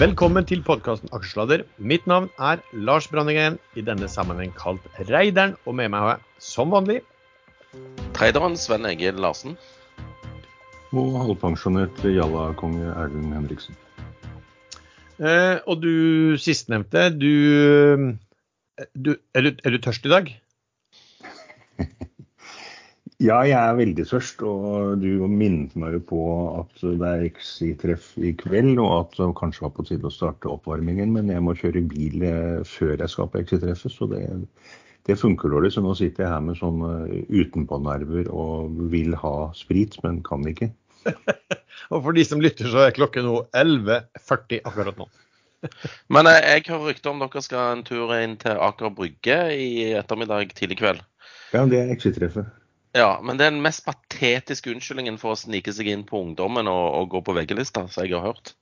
Velkommen til podkasten Aksjesladder. Mitt navn er Lars Brandingen, i denne sammenheng kalt Reideren. Og med meg har jeg, som vanlig, Treideren Sven Egil Larsen. Og halvpensjonert Jalla-konge Erlend Henriksen. eh, og du sistnevnte, du, du, er, du er du tørst i dag? Ja, jeg er veldig tørst, og du minnet meg jo på at det er XI-treff i kveld, og at det kanskje var på tide å starte oppvarmingen, men jeg må kjøre bil eh, før jeg skal på XI-treffet, så det, det funker dårlig. Så nå sitter jeg her med sånne utenpånerver og vil ha sprit, men kan ikke. Og for de som lytter, så er klokken nå 11.40 akkurat nå. Men jeg, jeg har rykter om dere skal en tur inn til Aker Brygge i ettermiddag tidlig kveld. Ja, det er XI-treffet. Ja, men det er den mest patetiske unnskyldningen for å snike seg inn på ungdommen og, og gå på VG-lista, som jeg har hørt.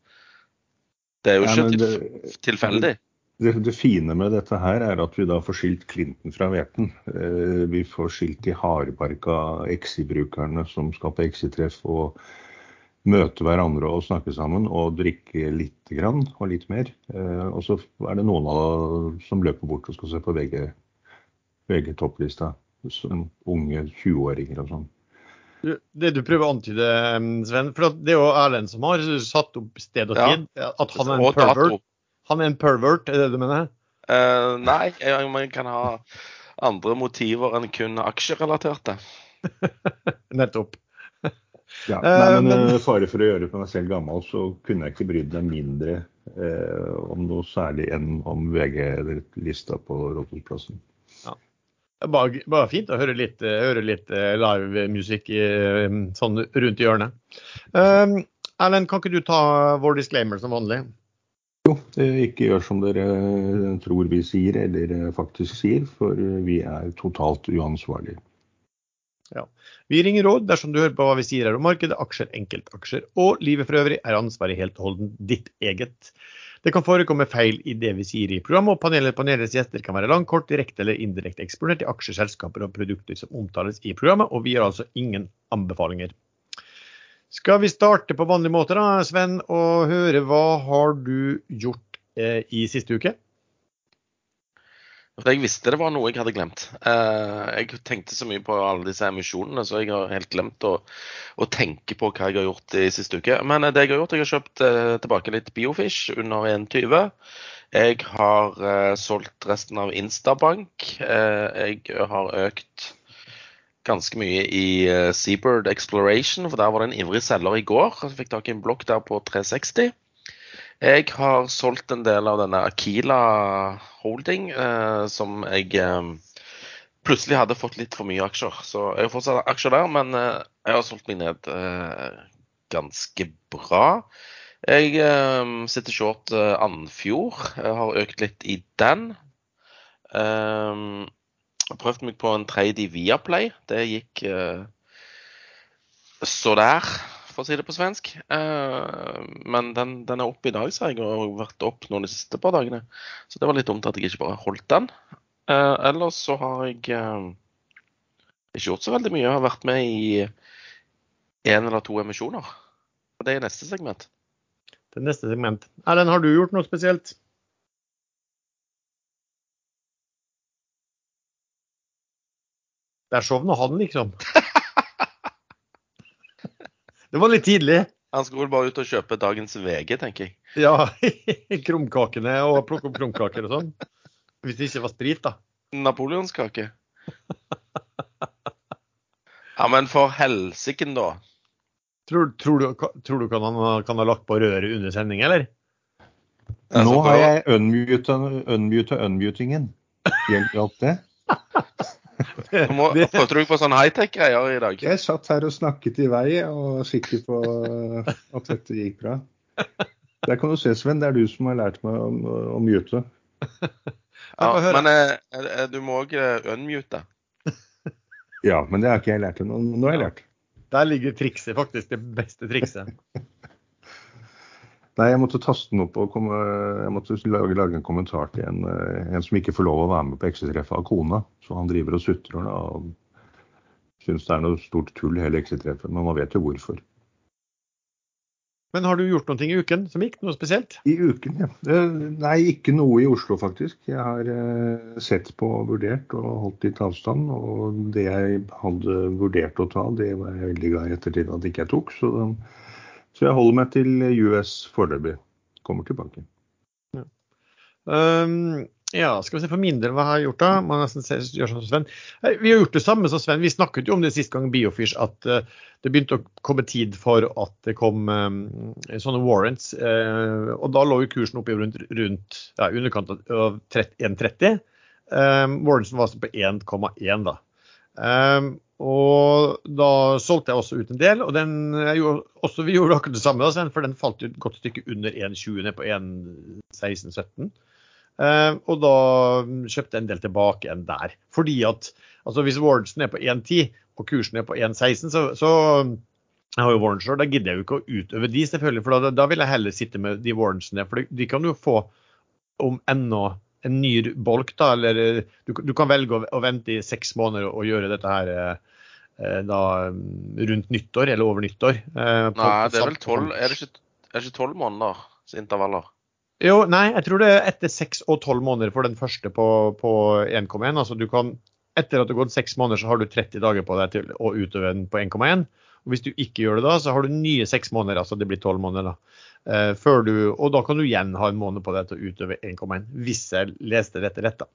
Det er jo ikke det- tilfeldig. Det, det fine med dette her er at vi da får skilt klinten fra hveten. Eh, vi får skilt de hardbarka XI-brukerne som skal på XI-treff og møte hverandre og snakke sammen og drikke litt grann og litt mer. Eh, og så er det noen av dem som løper bort og skal se på VG, VG-topplista. Som unge 20-åringer og sånn. Det du prøver å antyde, Sven, for det er jo Erlend som har satt opp sted og Ja. tid, at han er en pervert. Han er en pervert, er det du mener? Uh, nei, man kan ha andre motiver enn kun aksjerelaterte. Nettopp. Ja, Eh, nei, men eh, fare for å gjøre meg selv gammel, så kunne jeg ikke brydd meg mindre eh, om noe særlig enn om VG-lista på Rådhusplassen. Bare, bare fint å høre litt, eh, høre litt eh, livemusikk eh, sånn rundt hjørnet. Um, Erlend, kan ikke du ta vår disclaimer som vanlig? Jo, ikke gjør som dere tror vi sier, eller faktisk sier, for vi er totalt uansvarlige. Vi ringer råd dersom du hører på hva vi sier her om markedet, aksjer, enkeltaksjer og livet for øvrig er ansvaret helt og holdent ditt eget. Det kan forekomme feil i det vi sier i programmet, og panelet panelets gjester kan være lang, kort, direkte eller indirekte eksponert i aksjer, selskaper og produkter som omtales i programmet, og vi har altså ingen anbefalinger. Skal vi starte på vanlig måte da, Sven, og høre hva har du gjort eh, i siste uke? For jeg visste det var noe jeg hadde glemt. Eh, jeg tenkte så mye på alle disse emisjonene, så jeg har helt glemt å, å tenke på hva jeg har gjort i siste uke. Men eh, det jeg har gjort, jeg har kjøpt eh, tilbake litt Biofish under 1,20. Jeg har solgt resten av Instabank. Jeg har økt ganske mye i Seabird Exploration, for der var det en ivrig selger i går. Jeg fikk tak i en blokk der på 360. Jeg har solgt en del av denne Akila Holding, eh, som jeg eh, plutselig hadde fått litt for mye aksjer. Så jeg har fortsatt aksjer der, men eh, jeg har solgt meg ned eh, ganske bra. Jeg eh, sitter short eh, Andfjord. Jeg har økt litt i den. Jeg prøvd meg på en trade i Viaplay. Det gikk så der, for å si det på svensk. Eh, men den, den er oppe i dag, sa jeg, og har vært opp noen de siste par dagene. Så det var litt dumt at jeg ikke bare holdt den. Eh, ellers så har jeg eh, ikke gjort så veldig mye. Jeg har vært med i én eller to emisjoner. Og det er neste segment. Det er neste segment. Erlend, har du gjort noe spesielt? Der sovna han, liksom. Det var litt tidlig. Han skulle vel bare ut og kjøpe dagens VG, tenker jeg. Ja, krumkakene og plukke opp krumkaker og sånn. Hvis det ikke var sprit, da. Napoleonskake. Ja, men for helsiken, da. Tror, tror, du, tror du kan han kan ha lagt på røret under sending, eller? Altså, Nå har jeg unmute, unmute unmutingen. alt det? Du må, Det- på sånne high-tech-greier i dag? Jeg satt her og snakket i vei og var sikker på at dette gikk bra. Der kan du se, Sven. Det er du som har lært meg å, å mute. Ja, men eh, eh, du må òg unmute. Ja, men det har ikke jeg lært ennå. Nå har jeg lært. Der ligger trikset, faktisk. Det beste trikset. Nei, jeg måtte taste den opp og komme, jeg måtte lage, lage en kommentar til en, eh, en som ikke får lov å være med på eksetreffet av kona. Så han driver og sutrer og syns det er noe stort tull hele eksetreffet. Men man vet jo hvorfor. Men har du gjort noe i uken som gikk? Noe spesielt? I uken, ja. Nei, ikke noe i Oslo, faktisk. Jeg har eh, sett på, og vurdert og holdt litt avstand. Og det jeg hadde vurdert å ta, det var jeg veldig glad i ettertid at ikke jeg tok. Så, så jeg holder meg til US foreløpig. Kommer tilbake. Ja. Um, ja, skal vi se for min del hva jeg har gjort da. Man nesten gjør som Sven. Vi har gjort det samme som Sven. Vi snakket jo om det sist gang Biofish at uh, det begynte å komme tid for at det kom um, sånne warrants. Uh, og da lå jo kursen oppe rundt, rundt ja, underkant av 1,30. Um, warrantsen var altså på 1,1 da. Um, og da solgte jeg også ut en del. Og den, gjorde, også, vi gjorde akkurat det samme, da, for den falt et godt stykke under 1,20 ned på 1,16-17. Uh, og da kjøpte jeg en del tilbake igjen der. Fordi at altså hvis Warrensen er på 1,10 og kursen er på 1,16, så, så jeg har jo Warrenser, da gidder jeg jo ikke å utøve de, selvfølgelig. For da, da vil jeg heller sitte med de Warrensene. For de kan jo få om enda en ny bolk, da. Eller du, du kan velge å, å, vente i seks måneder og gjøre dette her eh, da rundt nyttår eller over nyttår. Eh, Nei, det er vel tolv Er det ikke tolv måneders intervaller? Jo, nei, jeg tror det er etter seks og tolv måneder for den første på, på 1,1. Altså du kan, etter at det har gått seks måneder, så har du 30 dager på deg til å utøve den på 1,1. Og Hvis du ikke gjør det da, så har du nye seks måneder, altså det blir tolv måneder. da. Eh, før du, og da kan du igjen ha en måned på deg til å utøve 1,1, hvis jeg leste dette rett. da.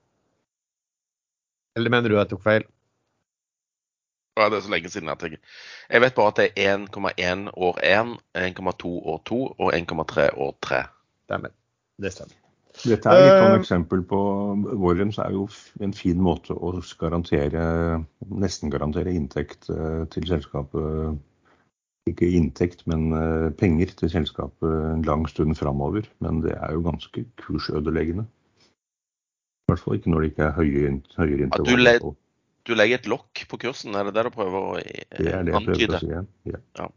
Eller mener du jeg tok feil? Ja, det er så lenge siden jeg tenker. Jeg vet bare at det er 1,1 år 1, 1,2 år 2 og 1,3 år 3. Stemmer. Det stemmer. Dette er et sånn eksempel på Warrens er jo en fin måte å garantere, nesten garantere inntekt eh, til selskapet. Ikke inntekt, men eh, penger til selskapet en lang stund framover. Men det er jo ganske kursødeleggende. I hvert fall ikke når det ikke er høye, høyere intervaller. Ja, du, du, legger et lokk på kursen, er det det du prøver å antyde? Det er det jeg prøver å si, ja. ja.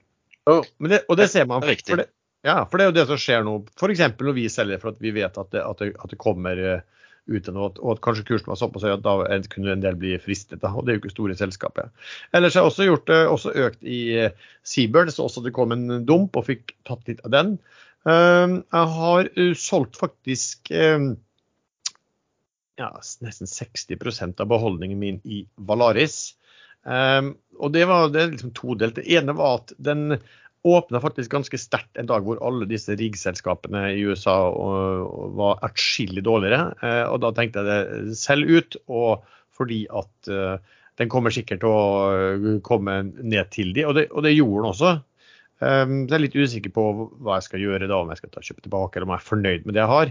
Oh, det, og det ser man. For det, ja, for det er jo det som skjer nå. F.eks. når vi selger for at vi vet at det, at det, at det kommer eh, ut noe, og at kanskje kursen var såpass høy at da kunne en del bli fristet. Da, og det er jo ikke store selskapet. Ellers har jeg også gjort det, også økt i eh, Seabird. Så også det kom en dump og fikk tatt litt av den. Ehm, jeg har eh, solgt faktisk ja, nesten 60% av beholdningen min i Valaris. Um, og det var det liksom todelt. Det ene var at den åpna faktisk ganske sterkt en dag hvor alle disse riggselskapene i USA var atskillig dårligere. Eh, og da tenkte jeg det selv ut, og fordi at eh, den kommer sikkert til å komme ned til de, og det, og det gjorde den også. Så jeg er litt usikker på hva jeg skal gjøre da, om jeg skal ta kjøpe tilbake eller om jeg er fornøyd med det jeg har.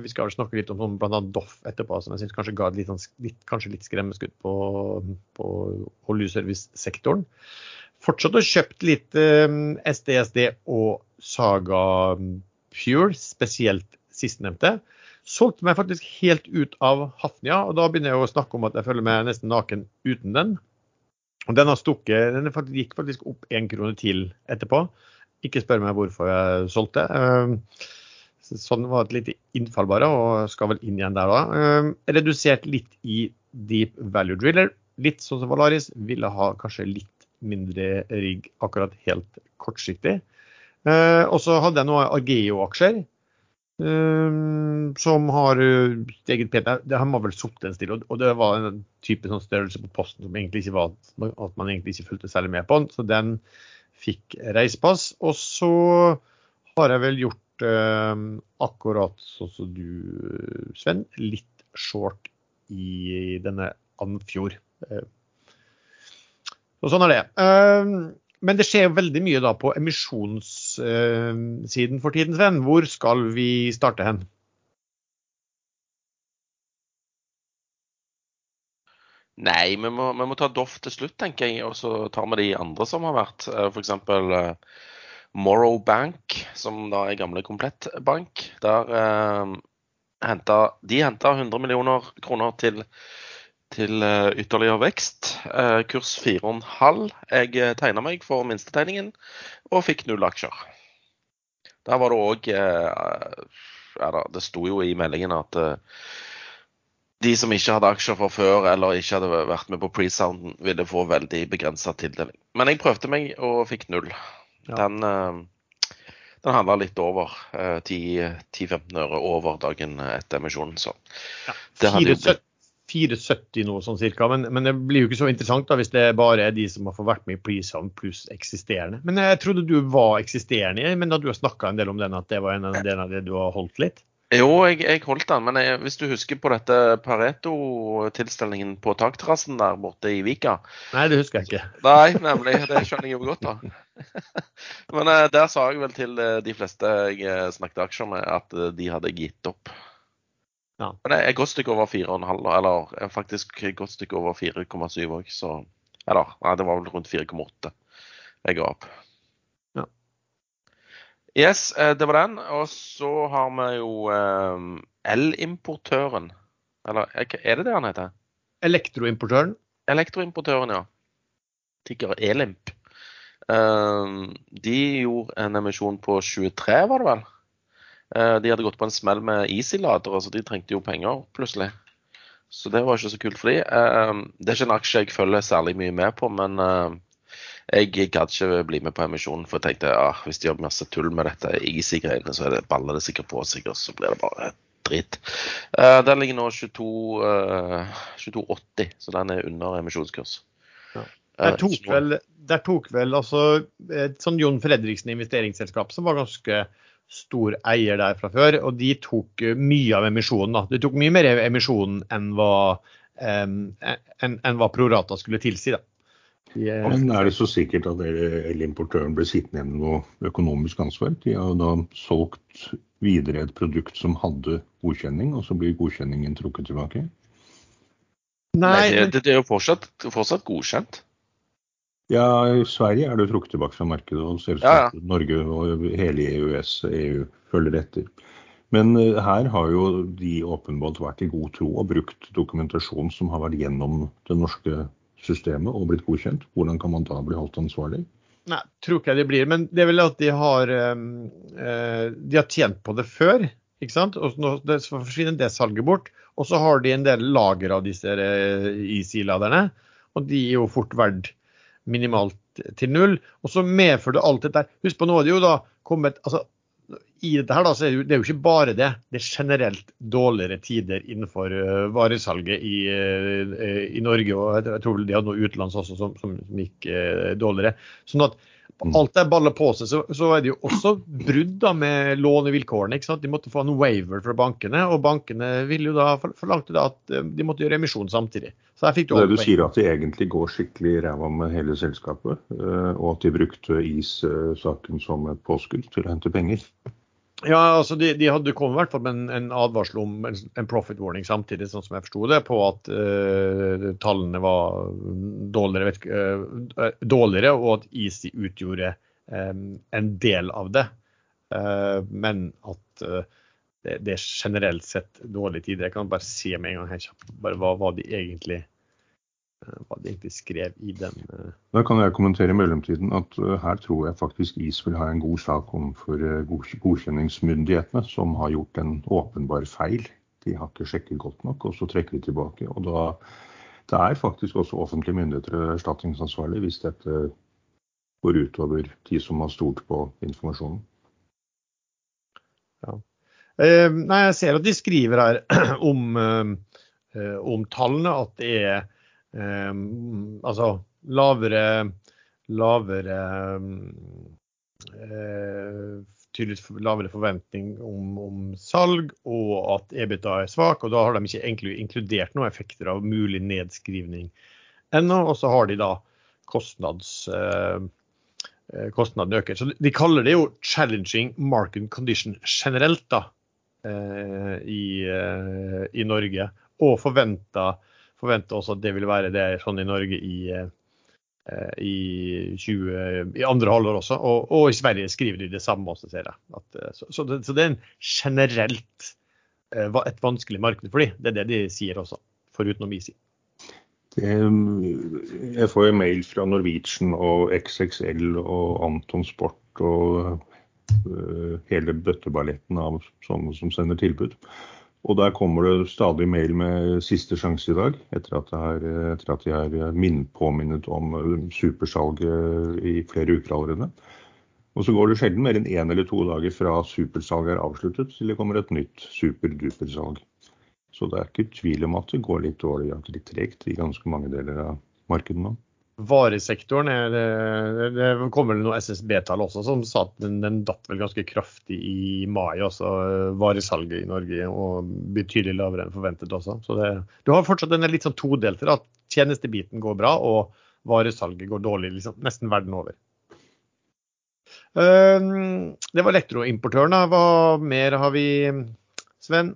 Vi skal snakke litt om bl.a. Doff etterpå, som jeg syns kanskje ga et litt, sånn litt, litt skremmeskudd på, på oljeservicesektoren fortsatt og kjøpt litt um, eh, SDSD og Saga Pure, spesielt sistnevnte. Solgte meg faktisk helt ut av Hafnia, og da begynner jeg å snakke om at jeg føler meg nesten naken uten den. Og den har stukket, den gikk faktisk opp én krone til etterpå. Ikke spør meg hvorfor jeg solgte. Um, sånn var et lite innfall bare, og skal vel inn igjen der da. Redusert litt i deep value driller. Litt sånn som Valaris. Ville ha kanskje litt mindre rigg akkurat helt kortsiktig. Eh, og så hadde jeg noen Argeo-aksjer. Eh, som har eh, steget pent. Det har man vel sittet en stille, og det var en type sånn størrelse på posten som egentlig ikke var at man egentlig ikke fulgte særlig med på den. Så den fikk reisepass. Og så har jeg vel gjort eh, akkurat sånn som du, Sven, litt short i denne Andfjord. Og sånn er det. Ehm, men det skjer jo veldig mye da på emisjonssiden for tiden, Sven. Hvor skal vi starte hen? Nei, vi må, vi må ta Doff til slutt, tenker jeg. Og så tar vi de andre som har vært. Eh, F.eks. Eh, Morrow Bank, som da er gamle Komplettbank. Der eh, henta, de henta 100 millioner kroner til til eh, ytterligere vekst. Eh, kurs 4,5. Jeg eh, tegna meg for minstetegningen og fikk null aksjer. Der var det òg ja Det sto jo i meldingen at de som ikke hadde aksjer fra før eller ikke hadde vært med på pre-sounden, ville få veldig begrensa tildeling. Men jeg prøvde meg og fikk null. Den den handla litt over. eh, 10-15 øre over dagen etter emisjonen. Så Ja, det hadde jo 470 470 nå, sånn cirka, men, men det blir jo ikke så interessant da hvis det bare er de som har fått vært med i Presound pluss eksisterende. Men jeg trodde du var eksisterende, men da du har snakka en del om den, at det var en av del av det du har holdt litt? Jo, jeg, jeg holdt den, men jeg, hvis du husker på dette Pareto-tilstelningen på takterrassen der borte i Vika Nei, det husker jeg ikke. Nei, nemlig. Det skjønner jeg jo godt, da. Men eh, der sa jeg vel til eh, de fleste jeg eh, snakket aksjer med, at de hadde gitt opp. Ja. Men jeg er godt stykke over 4,5, da, eller eh, faktisk godt stykke over 4,7 òg, så Eller, nei, det var vel rundt 4,8 jeg ga opp. Ja. Yes, eh, det var den. Og så har vi jo eh, elimportøren. Eller er er det det han heter? Elektroimportøren. Elektroimportøren, ja. Tikker Elimp. Eh, de gjorde en emisjon på 23, var det vel? Eh, de hadde gått på en smell med Easy-ladere, så de trengte jo penger plutselig. Så det var ikke så kult for de. Eh, det er ikke en aksje jeg følger særlig mye med på, men eh, jeg gadd ikke bli med på emisjonen, for jeg tenkte ah, hvis de gjør masse tull med dette Easy-greiene, så er det, baller det sikkert på seg, og så blir det bare dritt. Den ligger nå 22, eh, 22,80, så den er under emisjonskurs. Ja. Der tok vel, der tok vel altså et sånn Jon Fredriksen investeringsselskap som var ganske stor eier der fra før, og de tok eh, mye av emisjonen. da. De tok mye mer av emisjonen enn hva, em, en, en hva Prorata skulle tilsi. da. Eh, Men er det så sikkert at elimportøren ble sittende igjen med noe økonomisk ansvar? De har da solgt videre et produkt som hadde godkjenning, og så blir godkjenningen trukket tilbake? nei, Nei, det, det, det er jo fortsatt, fortsatt godkjent. Ja, i Sverige er det jo trukket tilbake fra markedet, og selvsagt Ja, ja. Norge og hele EØS, EU følger etter. Men eh, her har jo de åpenbart vært i god tro og brukt dokumentasjon som har vært gjennom det norske systemet og blitt godkjent. Hvordan kan man da bli holdt ansvarlig? Nei, tror ikke jeg det blir. Men det er vel at de har, um, eh, de har tjent på det før. ikke sant? Og så nå det, så forsvinner det salget bort. Og så har de en del lager av disse eh, Easy-laderne. Og de er jo fort verdt minimalt til null. Og så medfører det alt dette. Husk på nå er det jo da kommet altså, i dette her da, så er det, jo, det er jo ikke bare det. Det er generelt dårligere tider innenfor uh, varesalget i, uh, i Norge. Og jeg, tror vel de hadde noe utenlands også som, som gikk uh, dårligere. Sånn at alt det baller på seg, så, så er det jo også brudd da med lånevilkårene. ikke sant? De måtte få en waiver fra bankene, og bankene ville jo da forlangte da at eh, de måtte gjøre emisjon samtidig. Så der fikk du Det du sier at de egentlig går skikkelig ræva med hele selskapet, eh, og at de brukte is-saken som et påskudd til å hente penger. Ja, altså de, de hadde kommet i hvert fall med en, en advarsel om en, en profit warning samtidig, sånn som jeg forsto det, på at uh, tallene var dårligere, vet, eh, dårligere, og at Easy utgjorde um, en del av det. Uh, men at det, det er generelt sett dårlige tider. Jeg kan bare se med en gang her kjapt hva, hva de egentlig hva de egentlig skrev i den. eh. Da kan jeg kommentere i mellomtiden at eh, her tror jeg faktisk is vil ha en god sak overfor eh, godkjenningsmyndighetene, som har gjort en åpenbar feil. De har ikke sjekket godt nok, og så trekker de tilbake. Og da det er faktisk også offentlige myndigheter erstatningsansvarlig hvis dette går utover de som har stolt på informasjonen. Eh, nei, jeg ser at de skriver her om, eh, om tallene, at det er eh, altså lavere lavere eh, tydeligvis lavere forventning om, om salg, og at EBITDA er svak. og Da har de ikke egentlig inkludert noen effekter av mulig nedskrivning ennå. Og så har de da kostnads... Eh, kostnaden øker. Så De kaller det jo 'challenging market condition' generelt da, eh, i, eh, i Norge. Og forventer, forventer også at det vil være det sånn i Norge i, eh, i, 20, i andre halvår også. Og, og i Sverige skriver de det samme også, ser jeg. At, eh, så, så, det, så det er en generelt eh, et vanskelig marked for dem. Det er det de sier også, foruten om Easy. Jeg får jo mail fra Norwegian og XXL og Anton Sport og hele bøtteballetten av sånne som sender tilbud. Og der kommer det stadig mail med siste sjanse i dag, etter at, jeg er, etter at de er påminnet om øh, supersalget i flere uker allerede. Og så går det sjelden mer enn én eller to dager fra supersalget er avsluttet til det kommer et nytt superdupersalg. Så det er ikke tvil om at det går litt dårlig, at litt tregt i ganske mange deler av markedet nå. Varesektoren er det, kommer vel noen SSB-tall også som sa at den, den, datt vel ganske kraftig i mai. altså Varesalget i Norge og betydelig lavere enn forventet også. Så det, du har fortsatt den litt sånn todelte. at tjenestebiten går bra og varesalget går dårlig liksom, nesten verden over. Uh, det var elektroimportøren. Hva mer har vi, Sven?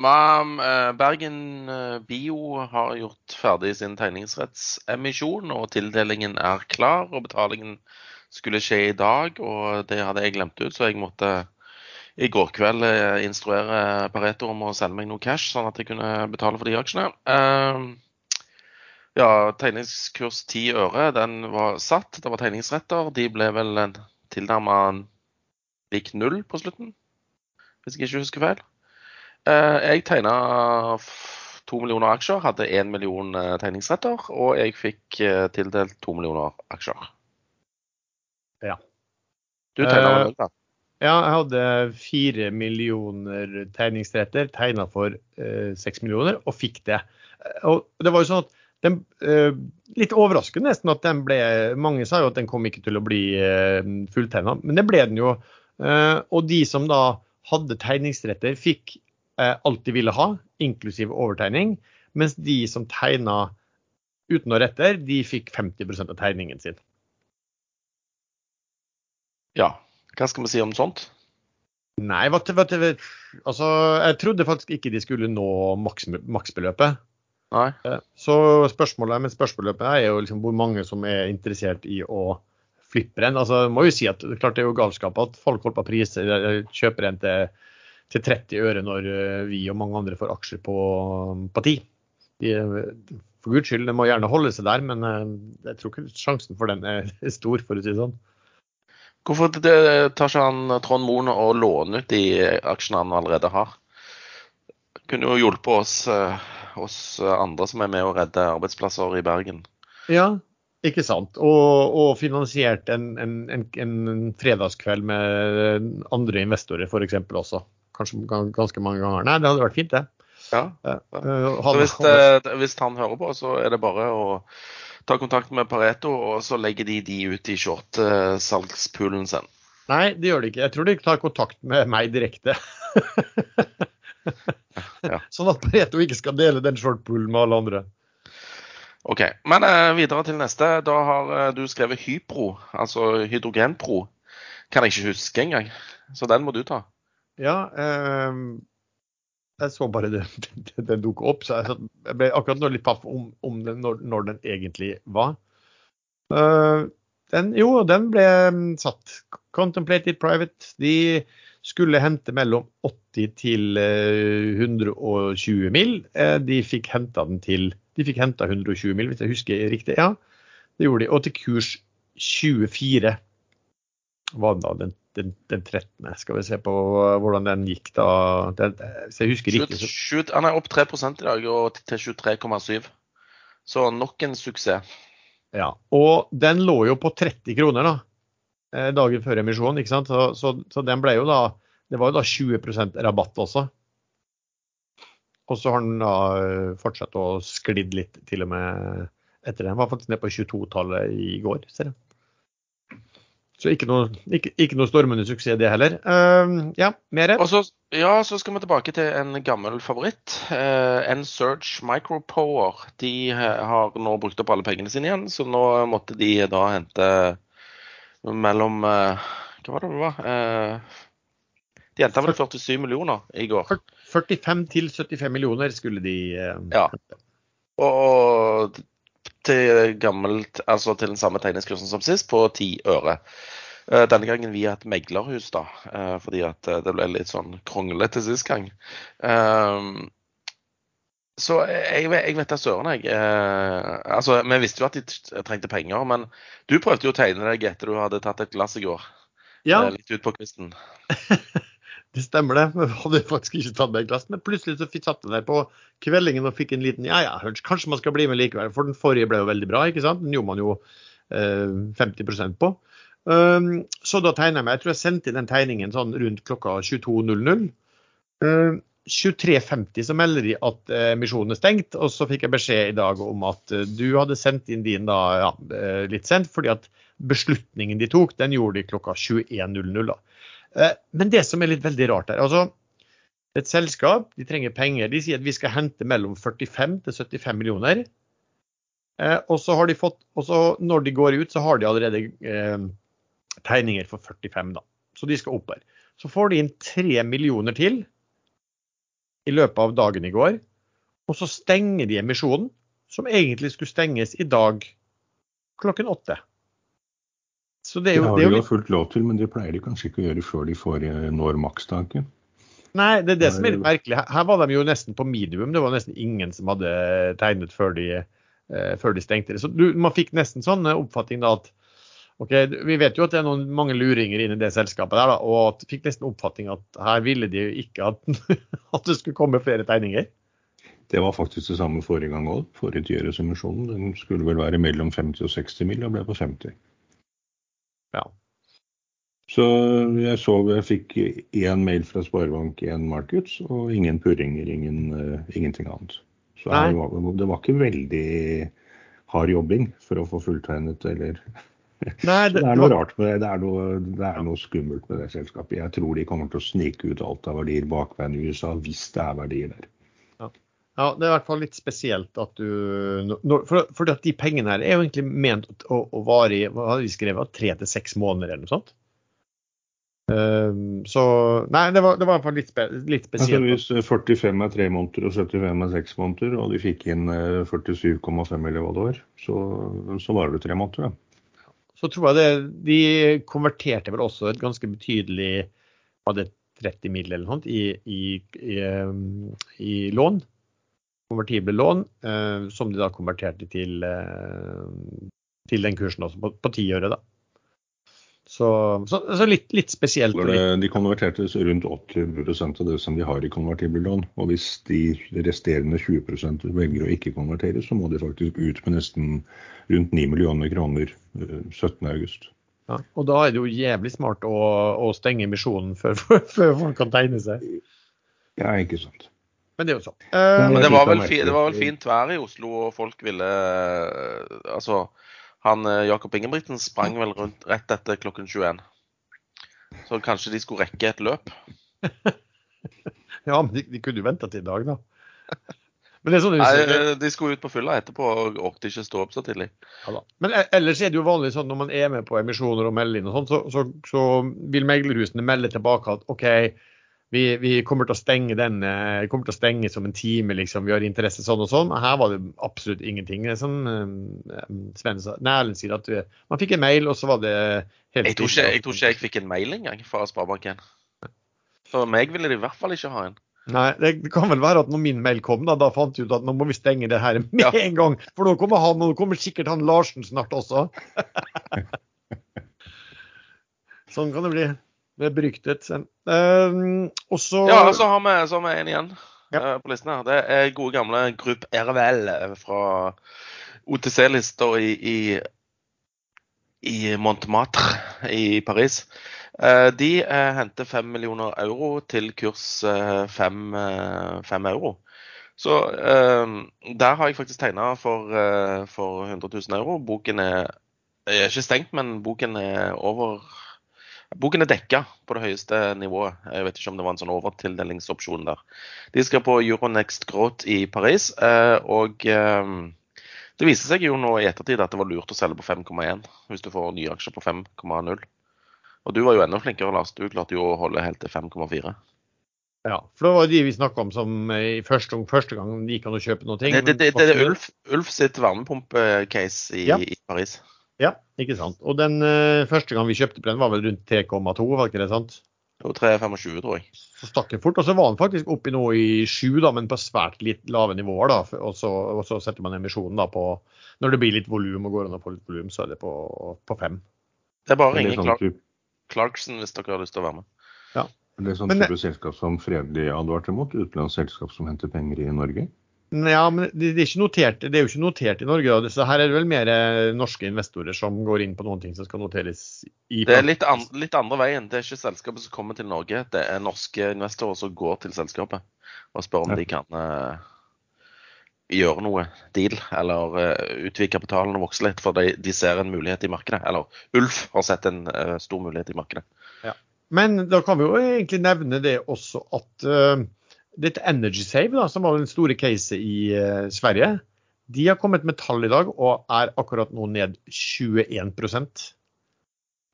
Eh, Bergen eh, Bio har gjort ferdig sin tegningsrettsemisjon, og tildelingen er klar. og Betalingen skulle skje i dag, og det hadde jeg glemt ut, så jeg måtte i går kveld eh, instruere Pareto om å sende meg noe cash, sånn at jeg kunne betale for de aksjene. Ja, tegningskurs 10 øre, den var satt. Det var tegningsretter. De ble vel tilnærma lik null på slutten, hvis jeg ikke husker feil. Eh, jeg tegna to millioner aksjer, hadde én million eh, tegningsretter, og jeg fikk eh, tildelt to millioner aksjer. Ja. Du tegna vel da? Ja, jeg hadde fire millioner tegningsretter, tegna for seks millioner, og fikk det. Og det var jo sånn at den, Litt overraskende nesten at den ble Mange sa jo at den kom ikke til å bli uh, fulltegna, men det ble den jo. Og de som da hadde tegningsretter, fikk Eh, alt de ville ha, inklusiv overtegning. Mens de som tegna uten å rette, de fikk 50% av tegningen sin. Ja, hva skal vi si om sånt? Nei, hva, hva, altså, jeg trodde faktisk ikke de skulle nå maks, maksbeløpet. Nei. Eh, så spørsmålet men spørsmålet er jo liksom hvor mange som er interessert i å flippe den. Altså, må jo si at klart det er jo galskap at folk holder på å kjøper en til til 30 øre når eh, vi og mange andre får aksjer på, på 10. De, for guds skyld, det må gjerne holde seg der, men eh, jeg tror ikke sjansen for den er stor, for å si det sånn. Hvorfor det, tar ikke han Trond Moen å låne ut de aksjene han allerede har? Kunne jo hjulpet oss, eh, oss andre som er med å redde arbeidsplasser i Bergen. Ja, ikke sant. Og, og finansiert en, en, en, en, fredagskveld med andre investorer f.eks. også kanskje ganske mange ganger. Nei, det hadde vært fint, det. Ja. ja. så hvis, det, hvis, han hører på, så er det bare å ta kontakt med Pareto, og så legger de de ut i short-salgspoolen sin. Nei, det gjør de ikke. Jeg tror de tar kontakt med meg direkte. ja. Sånn at Pareto ikke skal dele den short-poolen med alle andre. OK. Men eh, videre til neste. Da har eh, du skrevet Hypro, altså hydrogenpro. Kan jeg ikke huske engang. Så den må du ta. Ja, eh, jeg så bare den, den, den dukket opp, så jeg, jeg, ble akkurat litt paff om, om den, når, når, den egentlig var. Uh, den, jo, den ble mm, satt. Contemplated Private. De skulle hente mellom 80 til 120 eh, mil. Eh, de fikk henta den til De fikk henta 120 mil, hvis jeg husker riktig. Ja, det gjorde de. Og til kurs 24 var den da den den, den 13. Skal vi se på hvordan den gikk da. Den, jeg husker riktig. Så... Han er opp 3 i dag og til 23,7. Så nok en suksess. Ja, og den lå jo på 30 kroner da, eh, dagen før emisjonen. ikke sant? Så, så, så, den ble jo da Det var jo da 20% rabatt også. Og så har den da eh, fortsatt å sklidd litt til og med etter den. Var faktisk ned på 22-tallet i går, ser jeg. Så ikke noe, ikke, ikke noe, stormende suksess, det heller. Uh, ja, mer? Så, ja, så skal vi tilbake til en gammel favoritt. Uh, N-Search Micropower. De har nå brukt opp alle pengene sine igjen, så nå måtte de da hente mellom uh, Hva var det det var? Uh, de henta vel 47 millioner i går. 45 til 75 millioner skulle de uh, Ja. Og til gammelt, altså til den samme tegningskursen som sist, på ti øre. Eh, denne gangen via et meglerhus, da, eh, fordi at eh, det ble litt sånn kronglete sist gang. Så jeg, jeg vet da søren, jeg. Altså, Vi visste jo at de trengte penger, men du prøvde jo å tegne deg etter du hadde tatt et glass i går. Ja. Litt ut på kvisten. Det stemmer det. Vi hadde faktisk ikke tatt med glass, men plutselig så satt jeg der på kveldingen og fikk en liten ja ja, kanskje man skal bli med likevel. For den forrige ble jo veldig bra, ikke sant. Den gjorde man jo eh, 50% på. Um, så da tegna jeg meg. Jeg tror jeg sendte inn den tegningen sånn rundt klokka 22.00. Um, 23.50 så melder de at eh, misjonen er stengt, og så fikk jeg beskjed i dag om at eh, du hadde sendt inn din da ja, uh, litt sent, fordi at beslutningen de tok, den gjorde de klokka 21.00. Uh, men det som er litt veldig rart her altså Et selskap de trenger penger. De sier at vi skal hente mellom 45 til 75 millioner. og så har de fått, og så når de går ut, så har de allerede tegninger for 45, da. Så de skal opp her. Så får de inn 3 millioner til i løpet av dagen i går. Og så stenger de emisjonen, som egentlig skulle stenges i dag klokken åtte. Så det, er jo, det har de jo fullt lov til, men det pleier de kanskje ikke å gjøre før de får eh, når makstaket. Nei, det er det som er litt merkelig. Her var de jo nesten på medium. Det var nesten ingen som hadde tegnet før de, uh, før de stengte det. Så du, man fikk nesten sånn oppfatning da at Ok, Vi vet jo at det er noen, mange luringer inne i det selskapet, der, da, og fikk nesten oppfatning at her ville de jo ikke at, at, det skulle komme flere tegninger. Det var faktisk det samme forrige gang òg. Forrige tiåresemisjonen den skulle vel være mellom 50 og 60 mill. og ble på 50. Ja. Så jeg så jeg fikk én mail fra Sparebank 1 Markets og ingen purringer, ingen, uh, ingenting annet. Så jeg, det var ikke veldig hard jobbing for å få fulltegnet eller Nei, det, det, er noe rart med det. Det er noe, det er noe, skummelt med det selskapet. Jeg tror de kommer til å snike ut alt av verdier bakveien i USA hvis det er verdier der. Ja. ja det er i hvert fall litt spesielt at du For, for at de pengene her er jo egentlig ment å, å vare i hva hadde de skrevet, tre til seks måneder eller noe sånt? Um, så Nei, det var, det var i hvert fall litt, spe, litt spesielt. Altså, hvis 45 er tre måneder og 75 er seks måneder, og de fikk inn 47,5 eh, eller hva det var, så, så var det tre måneder, da så tror jeg det, de konverterte vel også et ganske betydelig hadde 30 mill. eller noe i, i, i, um, i, lån. Konvertible lån, eh, som de da konverterte til, eh, til den kursen også, på, på 10 øre. da. Så, så, så litt, litt, spesielt. De konverterte rundt 80% av det som de har i konvertible lån. Og hvis de resterende 20 velger å ikke konvertere, så må de faktisk ut med nesten rundt 9 millioner kroner 17.8. Eh, ja, og da er det jo jævlig smart å, å stenge emisjonen før, før folk kan tegne seg. Ja, ikke sant. Men det er jo sånn. Uh, Men det var, vel, det var vel fint vær i Oslo, og folk ville eh, Altså han eh, Jakob Ingebrigtsen sprang vel rundt rett etter klokken 21. Så kanskje de skulle rekke et løp? ja, men de, de kunne jo venta til i dag, da. Men det er sånn Nei, De skulle ut på fylla etterpå og orket ikke stå opp så tidlig. Ja, men e, ellers er det jo vanlig sånn når man er med på emisjoner og melder inn og sånn, så, så, så vil meglerhusene melde tilbake at OK, vi, vi, kommer til å stenge den, Vi kommer til å stenge som en time, liksom. Vi har interesse sånn og sånn. Her var det absolutt ingenting. Som uh, Sven sa. Erlend sier at du man fikk en mail, og så var det helt jeg tror, ikke, jeg tror ikke jeg fikk en mail engang fra Sparebanken. For meg ville de i hvert fall ikke ha en. Nei, det kan vel være at når min mail kom, da, da fant jeg ut at nå må vi stenge det her med ja. en gang. For nå kommer han, og nå kommer sikkert han Larsen snart også. sånn kan det bli. Det er beryktet. sen. og så Ja, så har vi, så har vi en igjen ja. uh, på listen her. Det er gode gamle Grupp RVL fra OTC-lista i, i, i, Montmartre i Paris. Uh, de uh, henter 5 millioner euro til kurs 5, 5 euro. Så der har jeg faktisk tegna for, for 100 000 euro. Boken er, er ikke stengt, men boken er over Boken er dekka på det høyeste nivået. Jeg vet ikke om det var en sånn overtildelingsopsjon der. De skal på Euronext Growth i Paris, eh, og eh, det viser seg jo nå i ettertid at det var lurt å selge på 5,1 hvis du får nye aksjer på 5,0. Og du var jo enda flinkere, Lars. Du klarte jo å holde helt til 5,4. Ja, for det var de vi snakka om som i første, første gang gikk an å kjøpe noe. Det, det, det, det er Ulf, Ulf sitt varmepumpecase i, ja. i Paris. Ja, ikke sant. Og den uh, første gang vi kjøpte på den, var vel rundt 3,2, var ikke det sant? Jo, 3,25 tror jeg. Så stakk den fort. Og så var den faktisk oppi noe nå i 7, da, men på svært litt lave nivåer. da, Og så, og så setter man emisjonen da på Når det blir litt volum og går an å få litt volum, så er det på, på 5. Det er bare å ringe sånn Clark, Clarkson hvis dere har lyst til å være med. Ja. Det er sånn type selskap som Fredelig advarte mot, utenlandsk selskap som henter penger i Norge? Ja, men det, er ikke notert, det er jo ikke notert i Norge. Da. Så her er det vel mer eh, norske investorer som går inn på noen ting som skal noteres i Det er litt, an, litt andre veien. Det er ikke selskapet som kommer til Norge. Det er norske investorer som går til selskapet og spør om ja. de kan uh, gjøre noe deal, eller uh, utvide kapitalen og vokse litt, for de, de, ser en mulighet i markedet. Eller Ulf har sett en uh, stor mulighet i markedet. Ja. Men da kan vi jo egentlig nevne det også at dette Energy Save, da, som var den store caset i uh, Sverige, de har kommet med tall i dag og er akkurat nå ned 21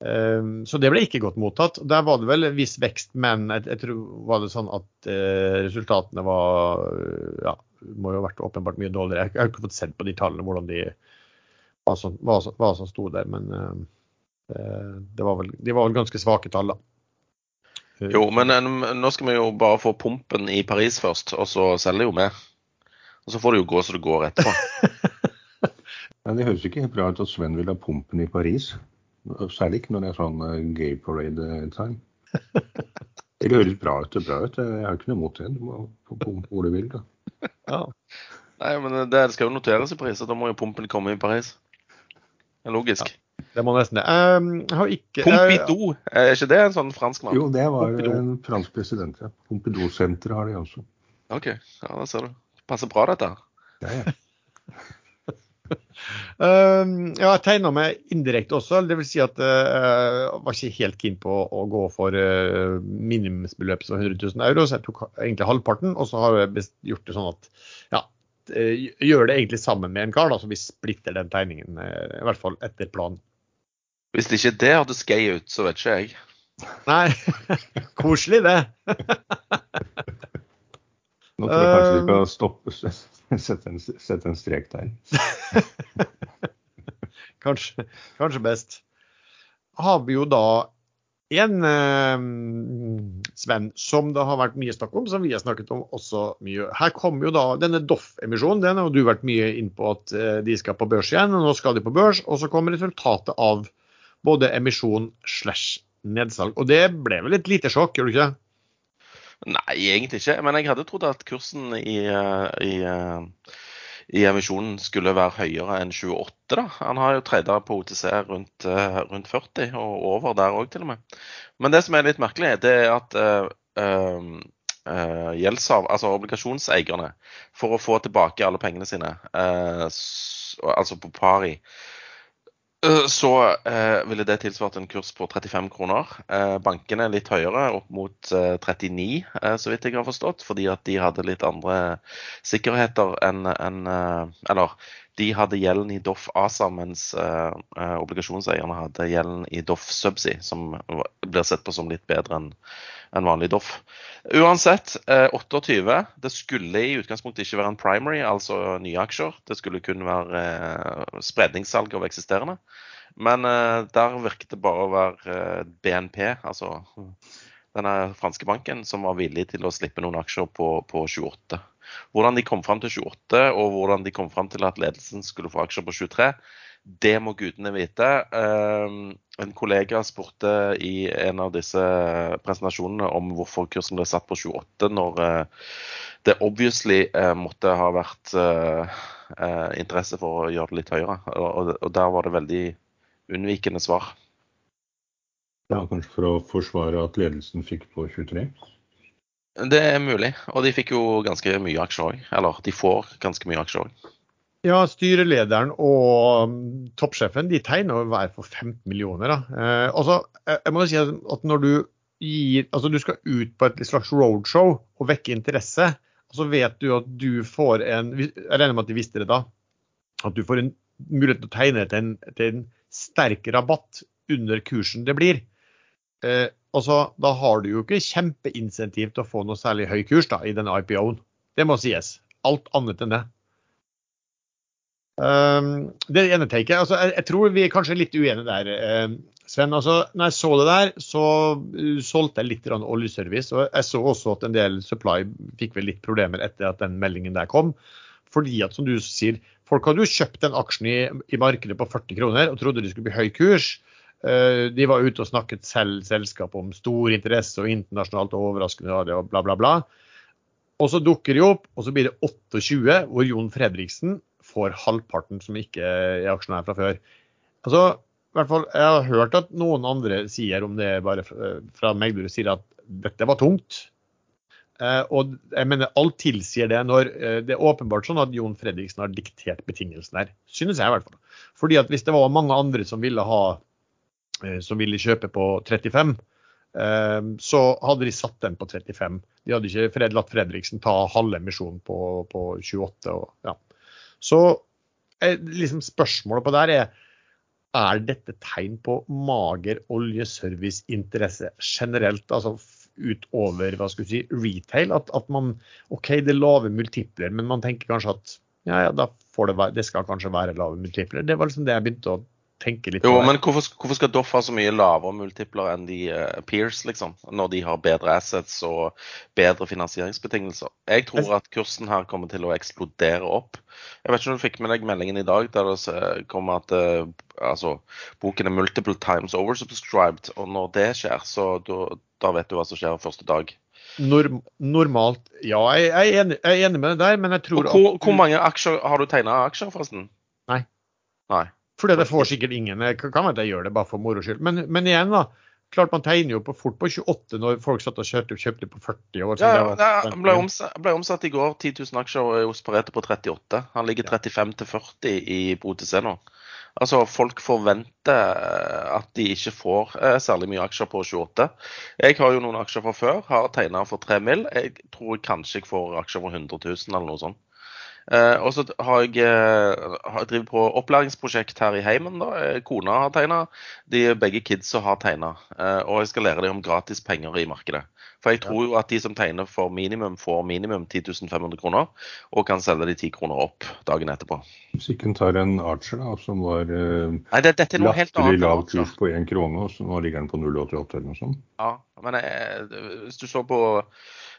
um, Så det ble ikke godt mottatt. Der var det vel en viss vekst, men jeg, jeg tror var det sånn at uh, resultatene var ja, må jo ha vært åpenbart mye dårligere. Jeg har ikke fått sett på de tallene hvordan de hva som, hva som, sto der, men uh, det var vel, de var vel ganske svake tall, da. Jo, men nå skal vi jo bare få pumpen i Paris først, og så selger jo vi. Og så får det jo gå så det går etterpå. men det høres ikke helt bra ut at Sven vil ha pumpen i Paris. Særlig ikke når det er sånn eh, gay parade time. Det høres bra ut. bra ut. Jeg har ikke noe imot det. Du må få pumpe hvor du vil. da. Ja. Nei, men det skal jo noteres i Paris, og da må jo pumpen komme i Paris. Det er logisk. Ja. Det må nesten det. Um, ikke, Pompidou, er ikke det en sånn fransk mann? Jo, det var Pompidou. en fransk president. ja. Pompidou-senteret har de også. OK, ja, da ser du. Passer bra, dette. Ja, ja. um, ja, jeg tegna meg indirekte også. Det vil si at jeg uh, var ikke helt keen på å gå for uh, minimumsbeløp som 100 000 euro, så jeg tok egentlig halvparten. Og så har jeg gjort det sånn at ja, uh, gjør det egentlig sammen med en kar, da, så vi splitter den tegningen, uh, i hvert fall etter planen. Hvis ikke det hadde skei ut, så vet ikke jeg. Nei. Koselig, det. Nå tror jeg kanskje vi kan stoppe, sette en, sette en strek der. kanskje, kanskje, best. Har vi jo da en eh, Sven, som det har vært mye snakk om, som vi har snakket om også mye. Her kommer jo da denne Doff-emisjonen. Den har du vært mye inn på at eh, de skal på børs igjen. og Nå skal de på børs, og så kommer resultatet av både emisjon slash nedsalg. Og det ble vel et lite sjokk, gjør du ikke? det? Nei, egentlig ikke. Men jeg hadde trodd at kursen i, i, i emisjonen skulle være høyere enn 28. da. Han har jo tredje på OTC rundt, rundt, 40, og over der òg til og med. Men det som er litt merkelig, det er at uh, uh, gjeldshav, altså obligasjonseierne, for å få tilbake alle pengene sine, uh, altså på pari, Eh, så eh, ville det tilsvart en kurs på 35 kroner. Eh, bankene er litt høyere, opp mot eh, 39, eh, så vidt jeg har forstått. Fordi at de hadde litt andre sikkerheter enn en, eh, Eller de hadde gjelden i Doff ASA, mens obligasjonseierne hadde gjelden i Doff Subsea, som blir sett på som litt bedre enn en vanlig Doff. Uansett, 28. Det skulle i utgangspunktet ikke være en primary, altså nye aksjer. Det skulle kun være spredningssalg av eksisterende. Men uh, der virket det bare å være eh, BNP, altså denne franske banken, som var villig til å slippe noen aksjer på, på 28. Hvordan de kom fram til 28, og hvordan de kom fram til at ledelsen skulle få aksjer på 23, det må gudene vite. Uh, en kollega spurte i en av disse presentasjonene om hvorfor kursen ble satt på 28, når det obviously måtte ha vært interesse for å gjøre det litt høyere. Og der var det veldig unnvikende svar. Ja, Kanskje for å forsvare at ledelsen fikk på 23? Det er mulig. Og de fikk jo ganske mye aksjer òg. Eller de får ganske mye aksjer òg. Ja, styrelederen og um, toppsjefen de tegner hver for 15 millioner. Da. Eh, altså, jeg må si at når du gir Altså, du skal ut på et slags roadshow og vekke interesse. Og så vet du at du får en Jeg regner med at de visste det da. At du får en mulighet til å tegne til en, til en sterk rabatt under kursen det blir. Eh, altså, da har du jo ikke kjempeinsentiv til å få noe særlig høy kurs da, i den IPO-en. Det må sies. Alt annet enn det. Um, det ene taket, altså, jeg, jeg, tror vi er kanskje litt uenige der, eh, Sven. Altså, når jeg så det der, så uh, solgte jeg litt oljeservice. Og jeg så også at en del supply fikk vel litt problemer etter at den meldingen der kom. Fordi at, som du sier, folk hadde jo kjøpt den aksjen i, i markedet på 40 kroner og trodde det skulle bli høy kurs. Uh, de var ute og snakket selv selskap om stor interesse og internasjonalt og overraskende og bla, bla, bla. Og så dukker de opp, og så blir det 28, hvor Jon Fredriksen får halvparten som ikke er aksjonær fra før. Altså, i hvert fall, Jeg har hørt at noen andre sier om det bare fra meglere sier at dette var tungt. Eh, og jeg mener Alt tilsier det når eh, det er åpenbart sånn at Jon Fredriksen har diktert betingelsene her. Synes jeg i hvert fall. Fordi at hvis det var mange andre som ville ha eh, som ville kjøpe på 35, så hadde de satt den på 35. De hadde ikke latt Fredriksen ta halve emisjonen på, på 28. Og, ja. Så liksom spørsmålet på der er er dette tegn på mager oljeserviceinteresse generelt, altså utover hva skal si, retail? At, at, man OK, det er lave multipler, men man tenker kanskje at ja, ja, det, være, det skal kanskje være lave multipler. Det var liksom det jeg begynte å tenke litt på. Jo, men hvorfor, hvorfor, skal Doff ha så mye lavere multipler enn de uh, Peers, liksom? Når de har bedre assets og bedre finansieringsbetingelser? Jeg tror at kursen her kommer til å eksplodere opp. Jeg vet ikke om du fikk med deg meldingen i dag der det kom at uh, altså, boken er multiple times oversubscribed. Og når det skjer, så da, da vet du hva som skjer første dag. Norm, normalt, ja. Jeg, jeg, er enig, jeg, er enig, med det der, men jeg tror hvor, at Hvor mange aksjer har du tegna aksjer, forresten? Nei. Nei. Fordi det får sikkert ingen. Jeg kan være at jeg gjør det bare for moro skyld. Men, men, igjen, da. Klart man tegner jo på fort på 28 når folk satt og kjøpte, kjøpte på 40 år. Ja, ja, ble, omsatt, ble omsatt i går 10 000 aksjer hos Pareto på 38. Han ligger 35 til 40 i BOTC nå. Altså, Folk forventer at de ikke får eh, særlig mye aksjer på 28. Jeg har jo noen aksjer fra før, har tegna for 3 mill. Jeg tror kanskje jeg får aksjer for 100 000 eller noe sånt. Eh, og så har jeg, eh, drevet på opplæringsprosjekt her i heimen. da. Eh, kona har tegna, begge kidsa har tegna. Eh, og jeg skal lære dem om gratis penger i markedet. For jeg tror jo at de som tegner for minimum, får minimum 10 500 kroner, og kan selge de 10 kroner opp dagen etterpå. Hvis ikke en tar en Archer da, som var eh, Nei, det, dette er noe helt annet. lav kurs på 1 krone, og så nå ligger den på 0,88 eller noe sånt. Ja, men jeg, hvis du så på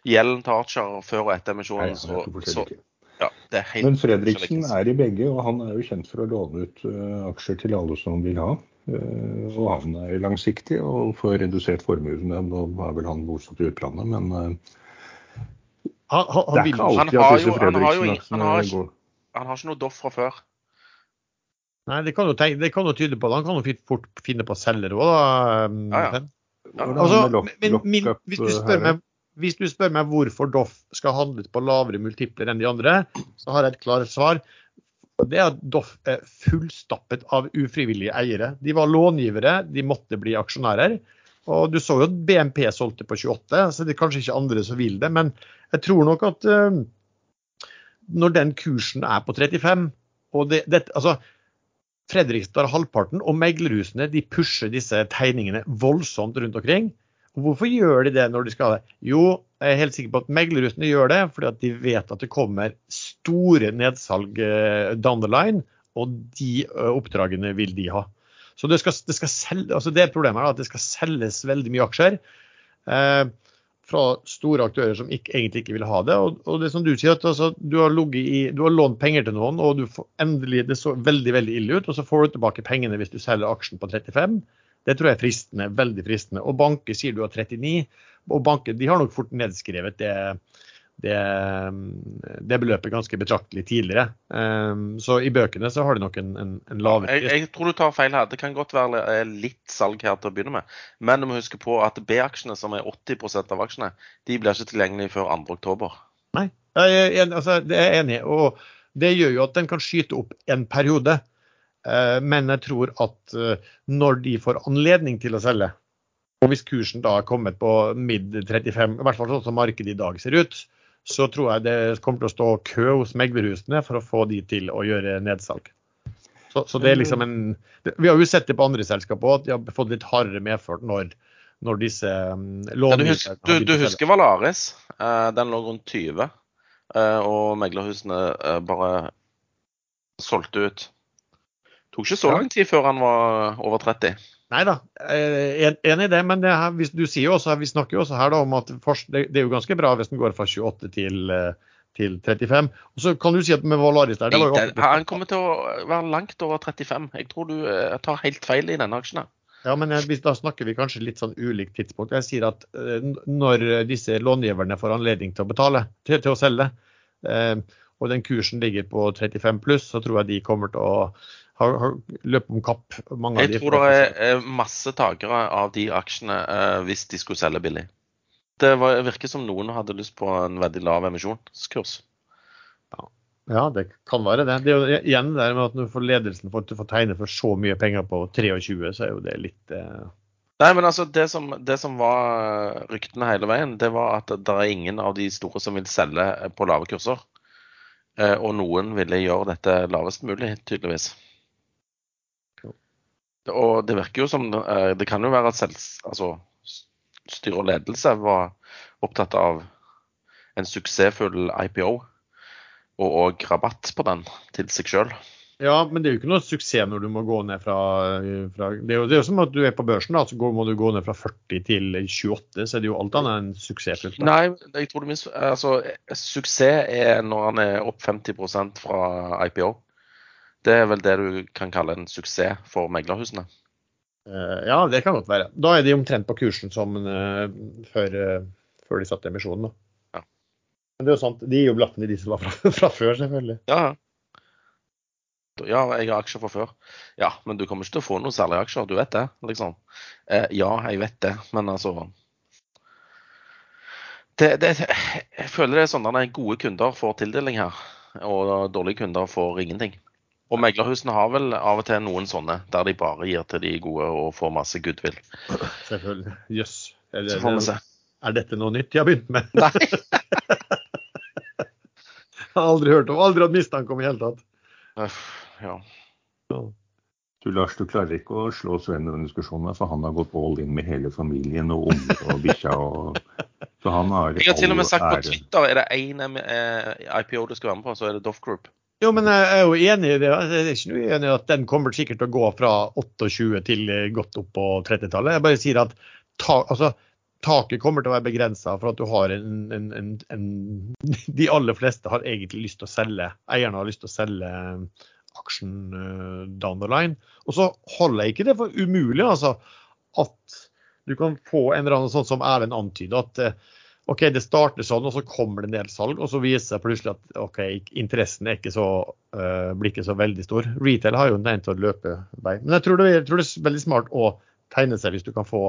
gjelden til Archer før og etter emisjonen, så, så, ja, Men Fredriksen er i begge, og han er jo kjent for å låne ut uh, aksjer til alle som vil ha. Uh, og han er langsiktig og får redusert formuen. Nå er vel han bosatt i utlandet, men uh, han, han, det er ikke alltid at disse Fredriksen-aksjene går. Han har ikke noe doff fra før. Nei, det kan jo, tenke, det kan jo tyde på det. Han kan jo fort finne på selgere òg, da. Ja, ja. Ja, altså, men, min, hvis du spør meg hvis du spør meg hvorfor Doff skal handle på lavere multipler enn de andre, så har jeg et klart svar. Det er at Doff er fullstappet av ufrivillige eiere. De var långivere, de måtte bli aksjonærer. Og du så jo at BNP solgte på 28, så det er kanskje ikke andre som vil det. Men jeg tror nok at uh, når den kursen er på 35 og det, det, altså, Fredrikstad har halvparten, og meglerhusene de pusher disse tegningene voldsomt rundt omkring. Hvorfor gjør de det når de skal ha det? Jo, jeg er helt sikker på at meglerhusene gjør det fordi at de vet at det kommer store nedsalg eh, down the line, og de eh, oppdragene vil de ha. Så det, skal, det, skal selge, altså det problemet er at det skal selges veldig mye aksjer eh, fra store aktører som ikke, egentlig ikke vil ha det. Og, og det som du sier, at altså, du, har i, du, har lånt penger til noen, og endelig, det så veldig veldig ille ut, og så får du tilbake pengene hvis du selger aksjen på 35. Det tror jeg er fristende, veldig fristende. Og banker sier du har 39, og banker de har nok fort nedskrevet det, det, det beløpet ganske betraktelig tidligere. Um, så i bøkene så har de nok en, en, en lavere jeg, jeg, tror du tar feil her. Det kan godt være litt salg her til å begynne med. Men du må huske på at B-aksjene, som er 80% av aksjene, de blir ikke tilgjengelige før 2.10. Nei, jeg, jeg, altså, det er jeg enig i. Og det gjør jo at den kan skyte opp en periode. Eh, men jeg tror at eh, når de får anledning til å selge, og hvis kursen da er kommet på mid 35, i hvert fall sånn som markedet i dag ser ut, så tror jeg det kommer til å stå kø hos meglerhusene for å få de til å gjøre nedsalg. Så, så det er liksom en Vi har jo sett det på andre selskaper at de har fått litt hardere medført når, når disse lånene ja, Du, du, du husker Valaris? Eh, den lå rundt 20, og meglerhusene bare solgte ut. Tok ikke så lang tid før han var over 30. Nei da, enig i det. Men det her, du sier jo også, vi snakker jo også her da, om at det er jo ganske bra hvis den går fra 28 til, eh, til 35. Og så kan du si at med Valaris der det var jo Han kommer til å være langt over 35. Jeg tror du eh, tar helt feil i denne aksjen. Ja, men jeg, da snakker vi kanskje litt sånn ulikt tidspunkt. Jeg sier at eh, når disse långiverne får anledning til å betale, til, til å selge, eh, og den kursen ligger på 35 pluss, så tror jeg de kommer til å ha, har løpt om kapp. Mange jeg av de tror det er masse takere av de aksjene eh, hvis de skulle selge billig. Det var, virker som noen hadde lyst på en veldig lav emisjonskurs. Ja. ja, det kan være det. Det er jo igjen det med at når du får ledelsen for at du får tegne for så mye penger på 23, så er jo det litt eh... Nei, men altså, det som, det som, var ryktene hele veien, det var at det er ingen av de store som vil selge på lave kurser. Eh, og noen ville gjøre dette lavest mulig, tydeligvis. Og det virker jo som eh, Det kan jo være at selv, altså, styre og ledelse var opptatt av en suksessfull IPO og, og rabatt på den til seg sjøl. Ja, men det er jo ikke noe suksess når du må gå ned fra, fra det, er jo, det er jo som at du er på børsen, da, så må du gå ned fra 40 til 28. Så er det jo alt annet enn suksessfullt. Nei, jeg tror du minst, altså, suksess er når han er opp 50% fra IPO. Det er vel det du kan kalle en suksess for meglerhusene? Uh, ja, det kan godt være. Da er de omtrent på kursen som uh, før, uh, før, de satte emisjonen. Ja. Men det er jo sant, de er jo blaffen i de som var fra, fra, før, selvfølgelig. Ja, ja, jeg har aksjer fra før. Ja, men du kommer ikke til å få noen særlige aksjer, du vet det? liksom. ja, jeg vet det, men altså det, det, Jeg føler det er sånn at gode kunder får tildeling her, og dårlige kunder får ingenting. Og meglerhusene har vel av og til noen sånne, der de bare gir til de gode og får masse goodwill. Selvfølgelig. Jøss. Yes. Så får vi se. Er dette noe nytt de har begynt med? Nei. jeg har aldri hørt om, aldri hatt mistanke om i hele tatt. Ja. Du Lars, du klarer ikke å slå Sven i den diskusjonen, for han har gått all in med hele familien og unger og bikkja. Og... Så han har Jeg har til og med sagt på Twitter er det én eh, IPO du skal være med på, så er det Doff Group. Jo, men jeg er jo enig i det. Jeg er ikke uenig i at den kommer sikkert til å gå fra 28 til godt opp på 30-tallet. Jeg bare sier at ta, altså, taket kommer til å være begrensa for at du har en, en, en, en, De aller fleste har egentlig lyst til å selge. Eierne har lyst til å selge aksjen uh, down the line. Og så holder jeg ikke det for umulig, altså. At du kan få en eller annen sånn som Erlend antyder, at uh, OK, det starter sånn, og så kommer det nedsalg, salg, og så viser det plutselig at OK, interessen ikke så, uh, blir ikke så veldig stor. Retail har jo en til å løpe vei. Men jeg tror, det, jeg tror, det, er veldig smart å tegne seg hvis du kan få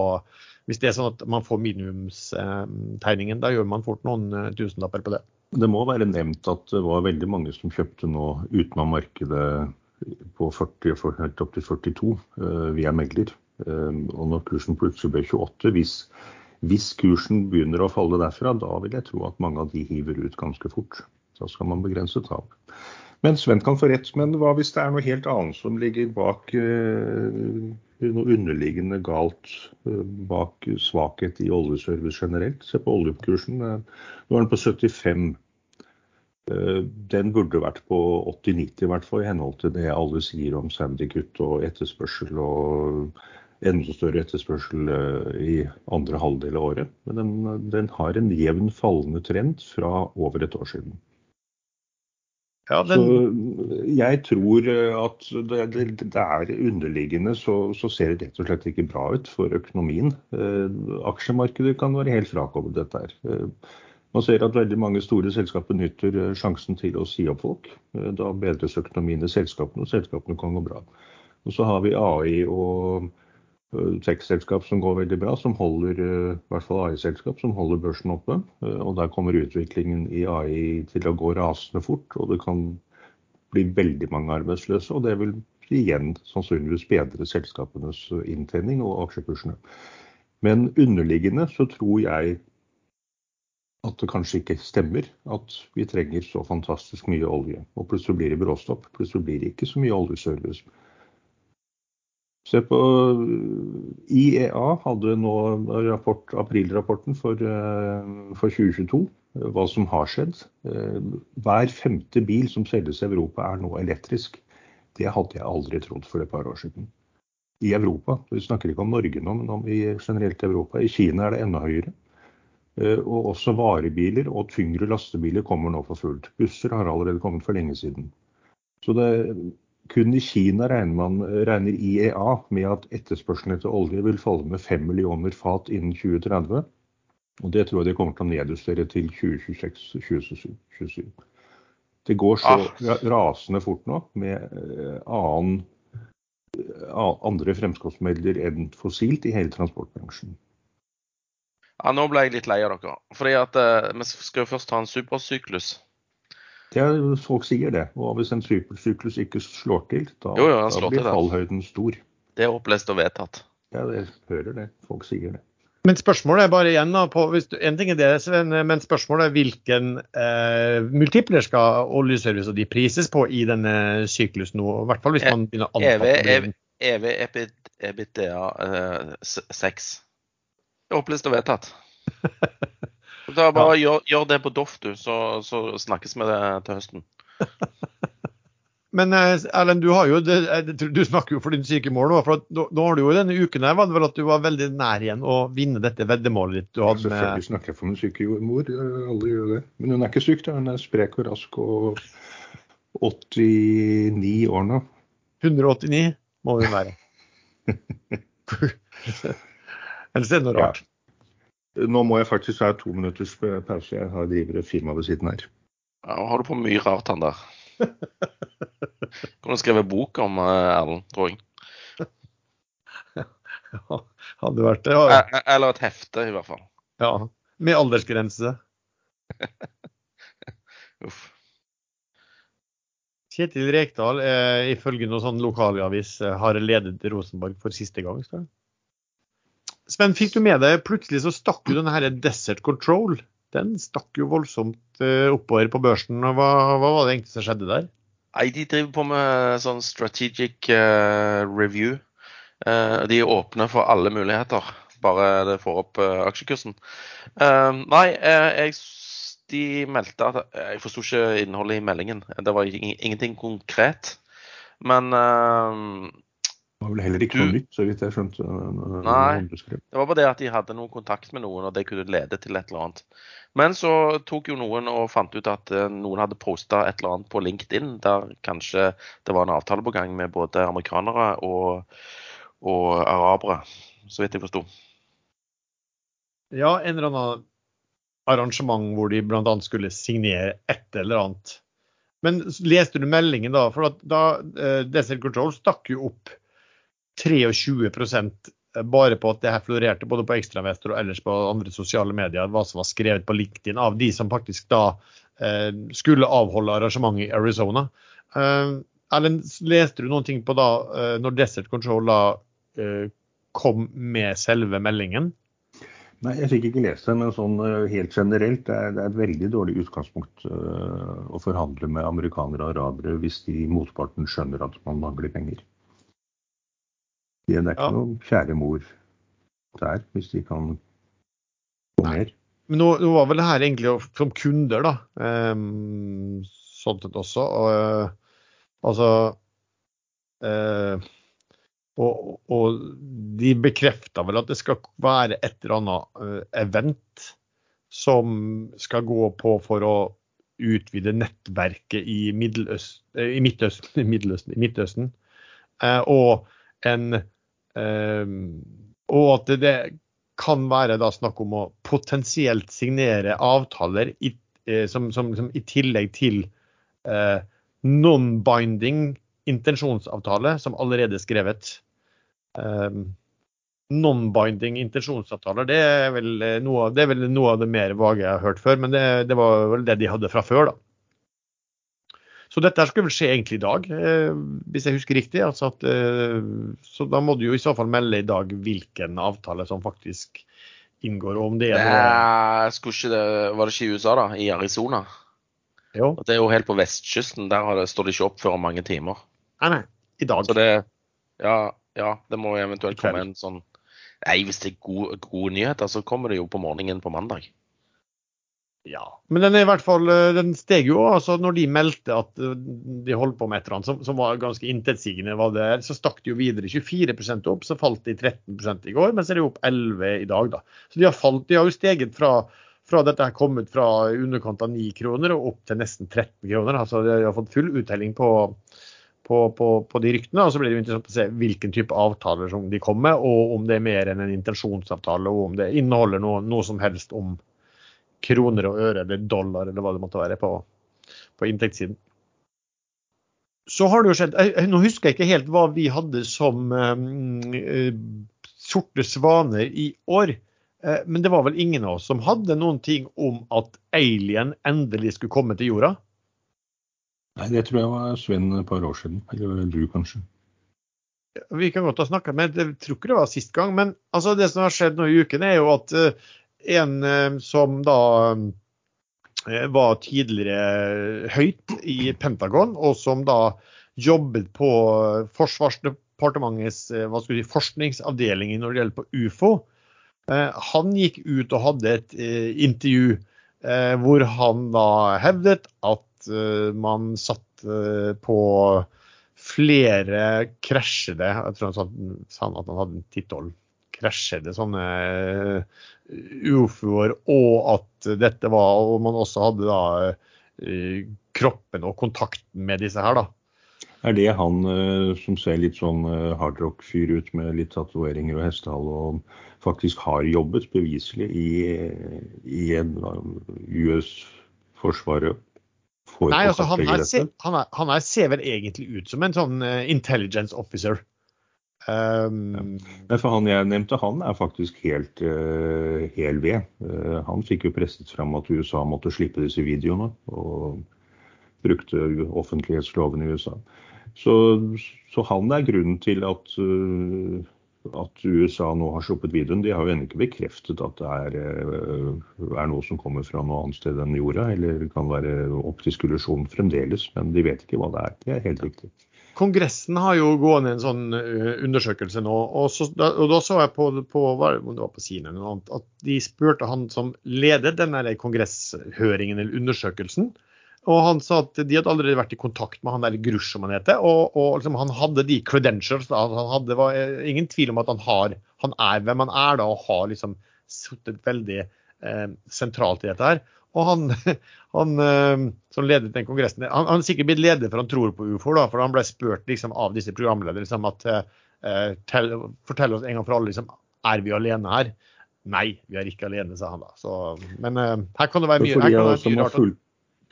hvis det er sånn at man får minimumstegningen. Da gjør man fort noen uh, tusenlapper på det. Det må være nevnt at det var veldig mange som kjøpte nå utenom markedet på 40, helt opp til 42 uh, via megler. Og når kursen plutselig ble 28, hvis hvis kursen begynner å falle derfra, da vil jeg tro at mange av de hiver ut ganske fort. Da skal man begrense tap. Men Sven kan få rett. Men hva hvis det er noe helt annet som ligger bak uh, noe underliggende galt uh, bak svakhet i oljeservice generelt? Se på oljekursen. Uh, nå er den på 75. Den burde vært på 80-90 i hvert fall, i henhold til det alle sier om Sandy-kutt og etterspørsel og enda større etterspørsel eh, i andre halvdel av året. Men den, den, har en jevn fallende trend fra over et år siden. Ja, den... Så jeg tror eh, at det, det, det er underliggende så, så, ser det rett og slett ikke bra ut for økonomien. Eh, aksjemarkedet kan være helt frakoblet dette her. Man ser at veldig mange store selskap nytter eh, sjansen til å si opp folk. Da bedres økonomien i selskapene, og selskapene kan gå bra. Og så har vi AI og tech-selskap som går veldig bra, som holder, eh, i hvert fall AI-selskap, som holder børsen oppe. Eh, og der kommer utviklingen i AI til å gå rasende fort, og det kan bli veldig mange arbeidsløse. Og det vil igjen sannsynligvis bedre selskapenes inntjening og aksjekursene. Men underliggende så tror jeg at det kanskje ikke stemmer at vi trenger så fantastisk mye olje. Og plutselig blir det bråstopp. Plutselig blir det ikke så mye oljeservice. Se på IEA hadde nå rapport, aprilrapporten for, eh, for 2022, hva som har skjedd. Eh, hver femte bil som selges i Europa er nå elektrisk. Det hadde jeg aldri trodd for et par år siden. I Europa, vi snakker ikke om Norge nå, men om i generelt Europa. I Kina er det enda høyere. Eh, og også varebiler og tyngre lastebiler kommer nå for fullt. Busser har allerede kommet for lenge siden. Så det, kun i Kina regner, man, regner IEA med at etterspørselen etter olje vil falle med 5 millioner fat innen 2030. Og det tror jeg de kommer til å nedjustere til 2026-2027. Det går så Ah. rasende fort nå med eh, annen, andre fremskrittsmidler enn fossilt i hele transportbransjen. Ja, nå ble jeg litt lei av dere. Fordi at eh, vi skal jo først ha en supersyklus. Det er, folk sier det. Og hvis en supersyklus ikke slår til, da, Jo, jo, da blir til, fallhøyden stor. Det er opplest og vedtatt. Ja, jeg hører det. Folk sier det. Men spørsmålet er bare igjen da, på, hvis du, en ting er det, Sven, men spørsmålet er hvilken eh, multipler skal oljeservice og de prises på i denne syklusen nå? I hvert fall hvis E- man begynner å anfatte EV, EV EBITDA eh, 6. Det er opplest og vedtatt. Da bare gjør, gjør det på Doff, du, så, så snakkes vi det til høsten. Men eh, Erlend, du, har jo, eh, du snakker jo for din syke mål nå. for at nå, nå har du jo denne uken her, var det vel at du var veldig nær igjen å vinne dette veddemålet ditt du hadde med Selvfølgelig snakker jeg for min syke mor, eh, alle gjør det. Men hun er ikke syk, da. Hun er sprek og rask og 89 år nå. 189, må hun være. Ellers er det noe Ja. Nå må jeg faktisk ha to minutters pause. Jeg har driver et firma ved siden her. Ja, har du på mye rart, han der. Kunne skrevet bok om eh, Erlend, tror jeg. Hadde vært det. Ja, Eh, Eller et hefte, i hvert fall. ja. Med aldersgrense. Uff. Kjetil Rekdal, eh, ifølge noen sånn lokalavis, eh, har ledet Rosenborg for siste gang. Skal det. Sven, fikk du med deg plutselig så stakk jo denne Desert Control. Den stakk jo voldsomt eh, oppover på børsen. og Hva, hva var det egentlig som skjedde der? Nei, de driver på med sånn strategic uh, review. Uh, de er åpne for alle muligheter, bare det får opp uh, aksjekursen. Nei, jeg, de meldte at Jeg forsto ikke innholdet i meldingen. Det var ingenting konkret. Men Det var vel heller ikke Du- noe nytt, så vidt jeg skjønte. øh, Nei. Det var bare det at de hadde noe kontakt med noen, og det kunne lede til et eller annet. Men så tok jo noen og fant ut at eh, noen hadde posta et eller annet på LinkedIn der kanskje det var en avtale på gang med både amerikanere og, og arabere, så vidt jeg forsto. Ja, en eller annen arrangement hvor de bl.a. skulle signere et eller annet. Men leste du meldingen da? For at da eh, Desert Control stakk jo opp 23% bare på at det her florerte både på Ekstrainvestor og ellers på andre sosiale medier, hva som var skrevet på LinkedIn av de som faktisk da eh, skulle avholde arrangementet i Arizona. Eh, Erlend, leste du noen ting på da, eh, når Desert Control da eh, kom med selve meldingen? Nei, jeg fikk ikke lest det, men sånn øh, helt generelt, det er, det er et veldig dårlig utgangspunkt å forhandle med amerikanere og arabere hvis de motparten skjønner at man mangler penger. Det er ikke Ja. noe kjære mor der, hvis de kan få mer. Men nå, nå var vel det her egentlig som kunder, da. Um, sånn sett også. Og, eh, altså uh, og, og de bekrefta vel at det skal være et eller annet eh, event som skal gå på for å utvide nettverket i, Middeløst, i Midtøsten, Midtøsten. Eh, og en Og at det, kan være da snakk om å potensielt signere avtaler i, eh, som, som, som i tillegg til eh, non-binding intensjonsavtale, som allerede er skrevet. Eh, non-binding intensjonsavtaler, det er, eh, noe, det er vel noe av det mer vage jeg har hørt før, men det, det var vel det de hadde fra før, da. Så dette skulle vel skje egentlig i dag, eh, hvis jeg husker riktig. Altså at, eh, så da må du jo i så fall melde i dag hvilken avtale som faktisk inngår, og om det er noe skulle ikke det, var det ikke i USA, da? I Arizona? Jo. Det er jo helt på vestkysten. Der har det, står det ikke opp før om mange timer. Nei, nei. I dag. Så det Ja, ja det må eventuelt komme en sånn Nei, hvis det er gode, gode nyheter, så kommer det jo på morgenen på mandag. Ja. Men den er i hvert fall, eh, den steg jo altså når de meldte at eh, de holdt på med et eller annet som, som var ganske intetsigende, hva det så stakk de jo videre 24% opp, så falt de 13 i går, men så er de opp 11 i dag. da. Så de har, falt, de har jo steget fra, fra dette har kommet fra underkant av 9 kroner og opp til nesten 13 kroner. altså De har fått full uttelling på, på, på, på, de ryktene. Og så blir det jo interessant å se hvilken type avtaler som de kommer med, og om det er mer enn en intensjonsavtale, og om det inneholder noe, noe som helst om kroner og øre eller dollar eller hva det måtte være på, på inntektssiden. Så har det jo skjedd Nå husker jeg ikke helt hva vi hadde som eh, sorte svaner i år. Eh, men det var vel ingen av oss som hadde noen ting om at alien endelig skulle komme til jorda? Nei, det tror jeg var Sven et par år siden. Eller du, kanskje. Vi kan godt ha snakka med Jeg tror ikke det var sist gang. Men altså, det som har skjedd nå i uken, er jo at uh, en eh, som da eh, var tidligere høyt i Pentagon, og som da jobbet på Forsvarsdepartementets eh, si, forskningsavdeling når det gjelder på ufo. Han gikk ut og hadde et intervju hvor han da hevdet at man satt på flere krasjede Jeg tror han sa at han hadde 10-12 krasjer det sånne eh, ufoer, og at dette var Og man også hadde da eh, kroppen og kontakten med disse her, da. Er det han eh, som ser litt sånn hardrock-fyr ut med litt tatoveringer og hestehale, og faktisk har jobbet beviselig i, i en US-forsvaret? Nei, altså han, er, han, er, han er, ser vel egentlig ut som en sånn intelligence officer. Um, ja. For han jeg nevnte, han er faktisk helt uh, hel ved. Uh, han fikk jo presset fram at USA måtte slippe disse videoene, og brukte offentlighetsloven i USA. Så, så han er grunnen til at, uh, at, USA nå har sluppet videoen. De har jo ennå ikke bekreftet at det er, er, noe som kommer fra noe annet sted enn jorda, eller kan være opp til diskusjon fremdeles, men de vet ikke hva det er. Det er helt riktig. Kongressen har jo gående en sånn eh, undersøkelse nå. og, så, og da, så jeg på, på, på CNN, at de spurte han som ledet denne kongresshøringen eller undersøkelsen. Og han sa at de hadde allerede vært i kontakt med han der Grush, som han heter. Og, og liksom, han hadde de credentials. Da. Han hadde, var eh, ingen tvil om at han, har, han er hvem han er da, og har liksom sittet veldig eh, sentralt i dette her. Og han, han eh, som ledet den kongressen, han, han er sikkert blitt leder for han tror på ufo, da, for han ble spurt liksom, av disse programlederne liksom, at eh, tell, fortell oss en gang for alle, liksom, er vi alene her? Nei, vi er ikke alene, sa han da. Så, men eh, her kan det være mye, her kan det være mye rart.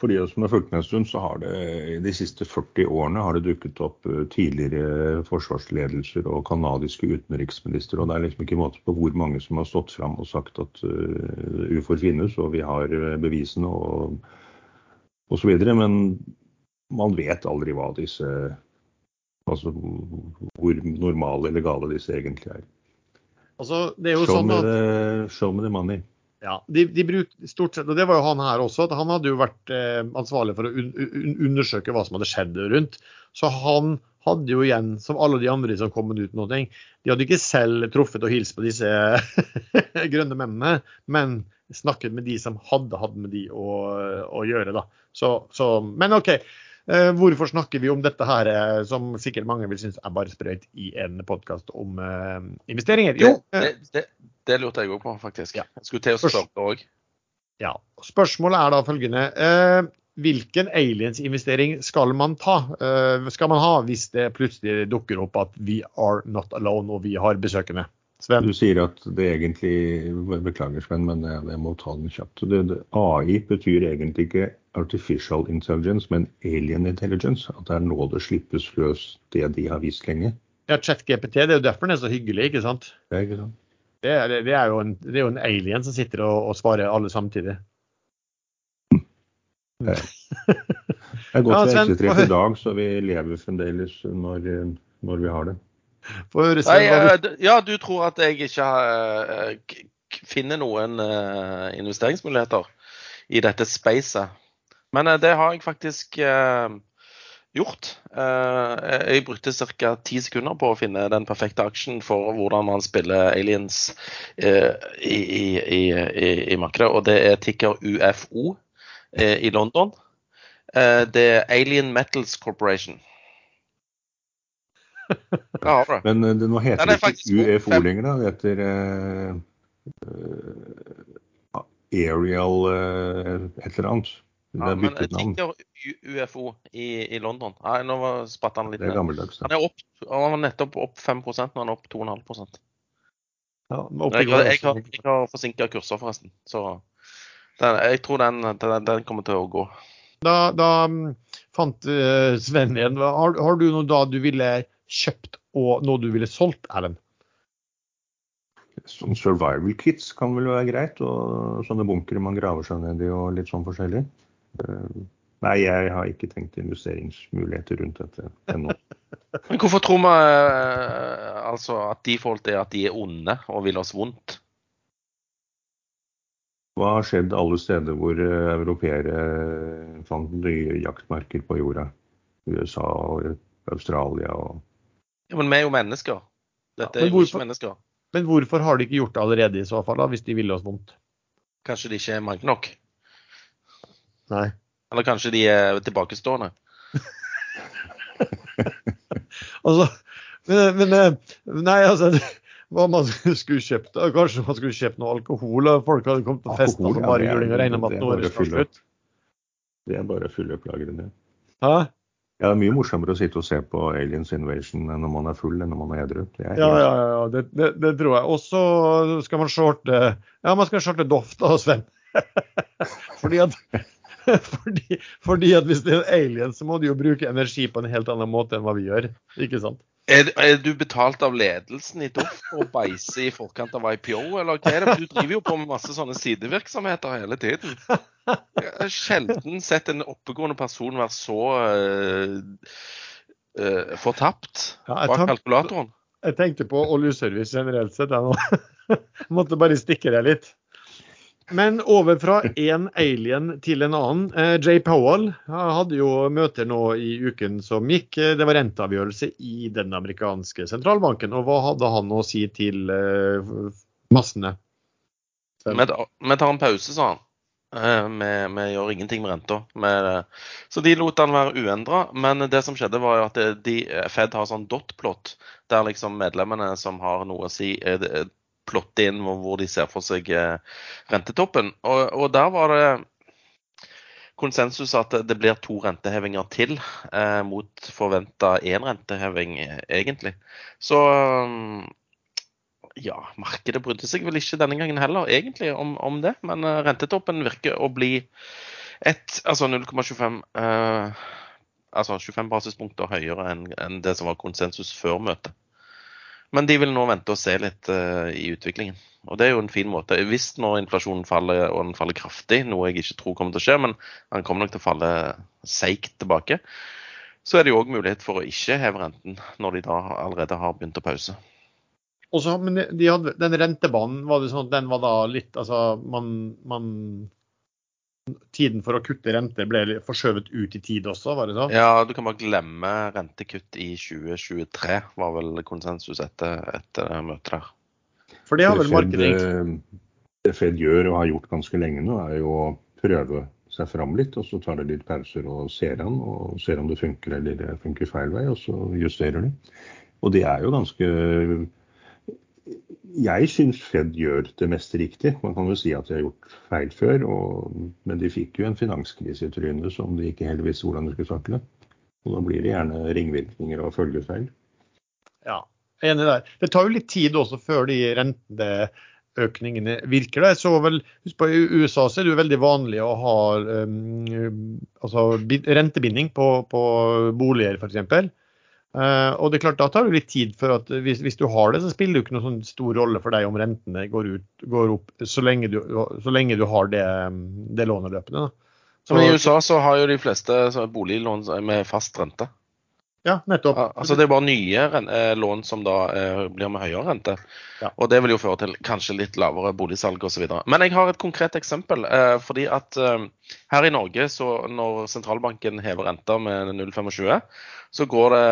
For de som har fulgt med en stund, så har det i de siste 40 årene har det dukket opp eh, tidligere forsvarsledelser og kanadiske utenriksministre. Og det er liksom ikke måte på hvor mange som har stått fram og sagt at uh, ufoer finnes, og vi har eh, bevisene og osv. Men man vet aldri hva disse Altså hvor normale eller gale disse egentlig er. Altså, det er jo show, sånn at... the, show me the money. Ja, de, de brukte stort sett, og det var jo han her også, at han hadde jo vært eh, ansvarlig for å un, un, undersøke hva som hadde skjedd rundt. Så han hadde jo igjen, som alle de andre som kom ut noe, de hadde ikke selv truffet og hilst på disse grønne mennene, men snakket med de som hadde hatt med de å, å gjøre. da. Så, så, men OK. Eh, hvorfor snakker vi om dette her, eh, som sikkert mange vil synes er bare sprøyt, i en podkast om eh, investeringer? Jo, det, det, det lurte jeg òg på, faktisk. Ja. Jeg skulle til å spørre òg. Ja. Spørsmålet er da følgende. Eh, hvilken aliens-investering skal man ta? Eh, skal man ha hvis det plutselig dukker opp at we are not alone og vi har besøkende? Sven? Du sier at det egentlig Beklager, Sven, men jeg, jeg må ta den kjapt. Det, det, AI betyr egentlig ikke artificial intelligence, men alien intelligence. At det er nå det slippes løs det de har vist lenge. Ja, ChatGPT, det er jo derfor den er så hyggelig, ikke sant? Det er ikke sant. Det er, det er, jo, en, det er jo en, alien som sitter og, og svarer alle samtidig. Det er godt ja, Sven, vi er i dag, så vi lever fremdeles når, når vi har det. Høre, Sven, Nei, ja, du tror at jeg ikke har, finner noen uh, investeringsmuligheter i dette spacet. Men uh, det har jeg faktisk gjort. Eh, jeg brukte ca. ti sekunder på å finne den perfekte aksjen for hvordan man spiller aliens eh, i, i, i, i markedet. Og det er ticker UFO eh, i London. Det er Alien Metals Corporation. Ja, Men det, nå heter det, ikke UFO lenger, da. Det heter Aerial et eller annet. Ja, men jeg tenker Tiger UFO i, i London Nei, nå var- spratt han litt Det ned. Han er opp, han var nettopp opp 5 nå er han opp 2,5 Ja, Jeg, har- jeg har, jeg har forsinka kurser, forresten. Så den, jeg tror den, den, den kommer til å gå. Da, da mm, fant eh, Sven igjen. Har, har du noe da du ville kjøpt og noe du ville solgt, Erlend? Sånn survival kits kan vel være greit, og sånne bunkere man graver seg ned i og litt sånn forskjellig. Eh, Nei, jeg har ikke tenkt investeringsmuligheter rundt dette ennå. Men hvorfor tror vi eh, altså at de folk er at de er onde og vil oss vondt? Hva har skjedd alle steder hvor eh, europeere fant nye jaktmarker på jorda? USA og Australia og Ja, Men vi er jo mennesker. Dette Ja, men er jo hvorfor- ikke mennesker. Men hvorfor har de ikke gjort det allerede i så fall, da, hvis de ville oss vondt? Kanskje de ikke er mange nok? Nei. Eller kanskje de er tilbakestående? Altså, men, men eh, Nei, altså Hva man skulle kjøpt da? Kanskje man skulle kjøpt noe alkohol? og Folk hadde kommet på fest og bare juling og regna med det at nå er det slutt. Det er bare fulle opp. Hæ? Ja, det er mye morsommere å sitte og se på Aliens Invasion når man er full enn når man er edru. Ja, ja, ja, det, det, det tror jeg. Og så skal man shorte Ja, man skal shorte Doff da, Sven. fordi at fordi, fordi at hvis det er en alien, så må du jo bruke energi på en helt annen måte enn hva vi gjør. Ikke sant? Er, er du betalt av ledelsen i Doff for å beise i forkant av IPO, eller hva er det? Du driver jo på med masse sånne sidevirksomheter hele tiden. Jeg har sjelden sett en oppegående person være så uh, uh, fortapt Ja, bak kalkulatoren. Jeg tenkte på oljeservice generelt sett. Jeg nå. Måtte bare stikke deg litt. Men over fra én alien til en annen. Eh, Jay Powell hadde jo møter nå i uken som gikk. Eh, Det var renteavgjørelse i den amerikanske sentralbanken. Og hva hadde han å si til eh, massene? Vi tar- en pause, sa han. Eh, Vi, vi gjør ingenting med renta. Så de lot den være uendra. Men det som skjedde, var jo at de, Fed har sånn dot-plot, der liksom medlemmene som har noe å si, plotter inn hvor de ser for seg eh, rentetoppen. Og, og der var det konsensus at det blir to rentehevinger til, eh, mot forventa én renteheving, eh, egentlig. Så ja, markedet brydde seg vel ikke denne gangen heller, egentlig, om, om det. Men eh, rentetoppen virker å bli et, altså 0,25 eh, Altså 25 basispunkter høyere enn enn det som var konsensus før møtet. Men de vil nå vente og se litt uh, i utviklingen. Og det er jo en fin måte. Hvis når inflasjonen faller, og den faller kraftig, noe jeg ikke tror kommer til å skje, men den kommer nok til å falle seigt tilbake, så er det jo òg mulighet for å ikke heve renten når de da allerede har begynt å pause. Og så, men de hadde, den rentebanen, var det sånn at den var da litt Altså, man, man Tiden for å kutte rente ble forskjøvet ut i tid også, var det sånn? Ja, du kan bare glemme rentekutt i 2023, var vel konsensus etter, etter møtet der. For det har vel markedet eh, det Fed gjør og har gjort ganske lenge nå, er jo å prøve seg fram litt. og Så tar det litt pauser og ser an, og ser om det funker eller det funker feil vei, og så justerer de. Og det er jo ganske Jeg syns Fed gjør det meste riktig. Man kan jo si at de har gjort feil før, og, men de fikk jo en finanskrise i trynet som de ikke helt visste hvordan de skulle takle. Og da blir det gjerne ringvirkninger og følgefeil. Ja, jeg er enig der. Det tar jo litt tid også før de renteøkningene virker. Jeg så vel, husk på I USA så er det jo veldig vanlig å ha um, altså, rentebinding på, på boliger, f.eks. Uh, og det er klart, Da tar det litt tid. for at hvis, hvis du har det, så spiller det ikke noen sånn stor rolle for deg om rentene går, ut, går opp, så lenge du, så lenge du har det, det låneløpet. Da. Så, Men i USA så har jo de fleste boliglån med fast rente. Ja, nettopp. Ja, Altså Det er bare nye eh, lån som da eh, blir med høyere rente. Ja. Og det vil jo føre til kanskje litt lavere boligsalg osv. Men jeg har et konkret eksempel. Eh, fordi at eh, her i Norge, så når sentralbanken hever renta med 0,25, så går det,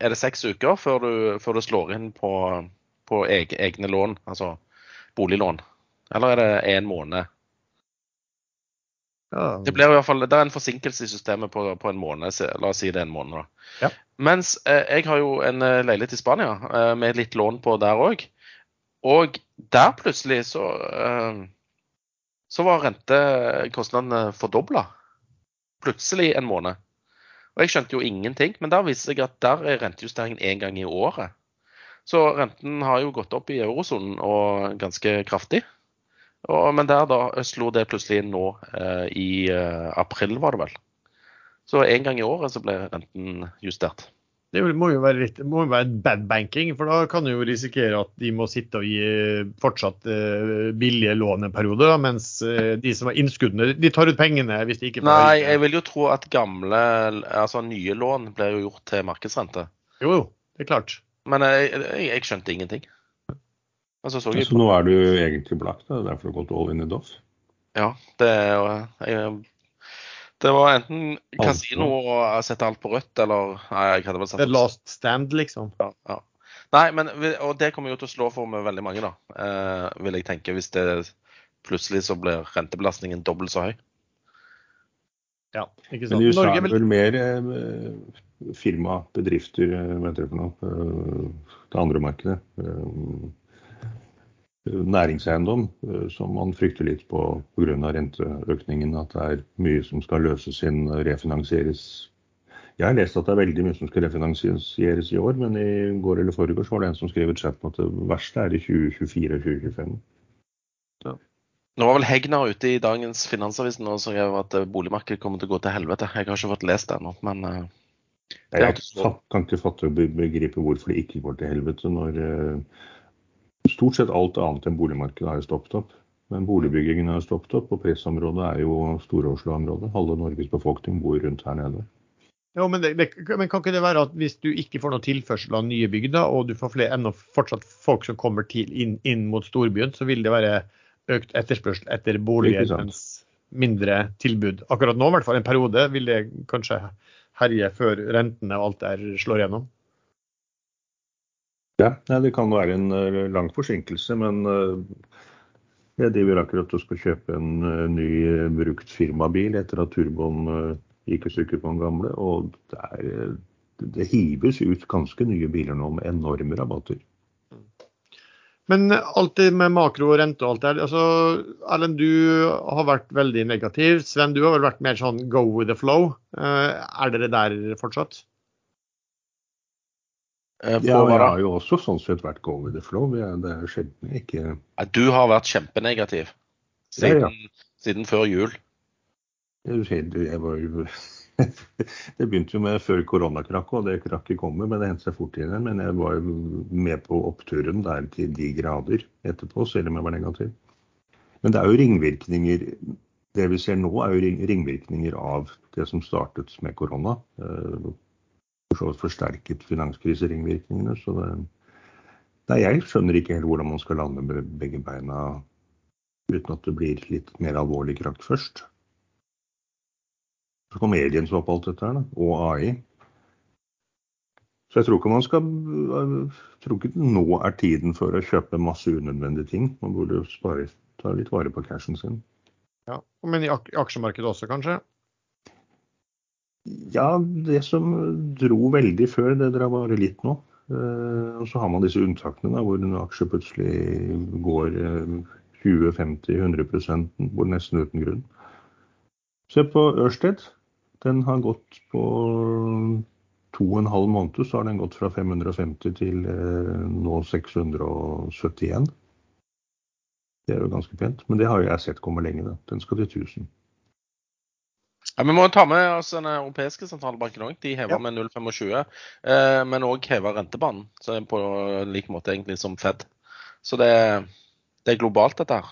er det seks uker før du, før du slår inn på, på egne lån, altså boliglån. Eller er det en måned? Ja. Det blir i hvert fall, det er en forsinkelse i systemet på, på en måned. La oss si det er en måned. da. Ja. Mens eh, jeg har jo en eh, leilighet i Spania eh, med litt lån på der òg. Og der plutselig så, eh, så var rentekostnadene fordobla. Plutselig en måned. Og jeg skjønte jo ingenting. Men der viser det seg at der er rentejusteringen én gang i året. Så renten har jo gått opp i eurosonen og ganske kraftig. Og, men der da slo det plutselig inn nå eh, i eh, april, var det vel. Så en gang i året så ble renten justert. Det må jo være litt må være bad banking, for da kan du jo risikere at de må sitte og gi eh, fortsatt uh, billige lån en periode, mens de som har innskuddene, de tar ut pengene hvis de ikke får Nei, jeg vil jo tro at gamle, altså nye lån blir jo gjort til markedsrente. Jo, jo, det er klart. Men jeg, jeg, jeg skjønte ingenting. Altså, så, så nå er du egentlig blakk, da? Derfor du har gått all in i Doff? Ja, det er jo det var enten kasino og sette alt på rødt, eller nei, jeg hadde vel satt The last stand, liksom. Ja, ja. Nei, men, og det kommer jo til å slå for med veldig mange, da. Eh, vil jeg tenke, hvis det plutselig så blir rentebelastningen dobbelt så høy. Ja, ikke sant. Men i USA er det vel mer eh, firma, bedrifter, eh, hva heter det for noe, eh, det andre markedet. Eh, næringseiendom, eh, som man frykter litt på pga. renteøkningen. At det er mye som skal løses inn, refinansieres. Jeg har lest at det er veldig mye som skal refinansieres i år, men i går eller forrige var det en som skrev i chatten at det verste er i 2024 og 2025. Ja. Nå var vel Hegnar ute i dagens Finansavisen og skrev at boligmarkedet kommer til å gå til helvete. Jeg har ikke fått lest det ennå, men uh, Jeg kan ikke fatte og begripe hvorfor det ikke går til helvete når Stort sett alt annet enn boligmarkedet har jo stoppet opp. Men boligbyggingen har stoppet opp, og pressområdet er jo Stor-Oslo-området. Halve Norges befolkning bor rundt her nede. Jo, men, det, men, kan ikke det være at hvis du ikke får noe tilførsel av nye bygder, og du får flere, enda fortsatt folk som kommer til, inn, inn, mot storbyen, så vil det være økt etterspørsel etter boliger, mens mindre tilbud. Akkurat nå, i hvert fall en periode, vil det kanskje herje før rentene og alt der slår gjennom? Ja, Det kan være en eh, lang forsinkelse, men eh, jeg driver akkurat og skal kjøpe en eh, ny brukt firmabil etter at turboen gikk i stykker på den gamle. Og det, er, det hives ut ganske nye biler nå med enorme rabatter. Men alt det med makro og rente og alt det altså, Erlend, du har vært veldig negativ. Sven, du har vel vært mer sånn go with the flow. Er dere der fortsatt? Eh, ja, jeg har jo også sånn sett vært go with the flow. Det er sjelden ikke Du har vært kjempenegativ siden, ja, siden før jul. Var det begynte jo med før koronakrakket, og det krakket kommer, men det hentet seg fort igjen. Men jeg var jo med på oppturen der til de grader etterpå, selv om jeg var negativ. Men det er jo ringvirkninger Det vi ser nå, er jo ringvirkninger av det som startet med korona. Eh, for så vidt forsterket finanskriseringvirkningene. Så det, nei, jeg skjønner ikke helt hvordan man skal lande med begge beina uten at det blir litt mer alvorlig krakt først. Så kom aliens opp alt dette her, da, og AI. Så jeg tror ikke man skal tror ikke nå er tiden for å kjøpe masse unødvendige ting. Man burde spare, ta litt vare på cashen sin. Ja, Men i aksjemarkedet også, kanskje? Ja, det som dro veldig før, det drar bare litt nå. Eh, og så har man disse unntakene da, hvor en aksje plutselig går 20-50-100% hvor nesten uten grunn. Se på Ørsted. Den har gått på to og en halv måned, så har den gått fra 550 til eh, nå 671. Det er jo ganske pent. Men det har jeg sett komme lenge. da. Den skal til 1000. Ja, Vi må ta med oss den europeiske sentralbanken òg. De hever ja. med 0,25. Eh, men òg hever rentebanen på lik måte egentlig som Fed. Så det, det er globalt, dette her.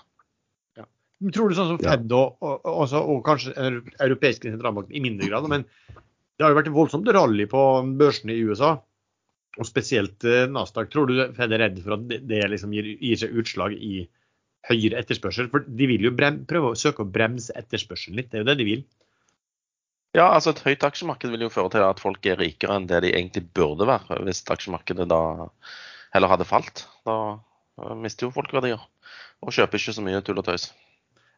Ja. Tror du sånn som Fed og, og, og, og kanskje europeiske sentralbanken i mindre grad, men det har jo vært en voldsomt rally på børsene i USA, og spesielt eh, Nasdaq. Tror du Fed er redd for at det, det liksom gir, gir, seg utslag i høyere etterspørsel? For de vil jo brem, prøve å søke å bremse etterspørselen litt, det er jo det de vil. Ja, altså et høyt aksjemarked vil jo føre til at folk er rikere enn det de egentlig burde være, hvis aksjemarkedet da heller hadde falt. Da mister jo folk verdier, og kjøper ikke så mye tull og tøys.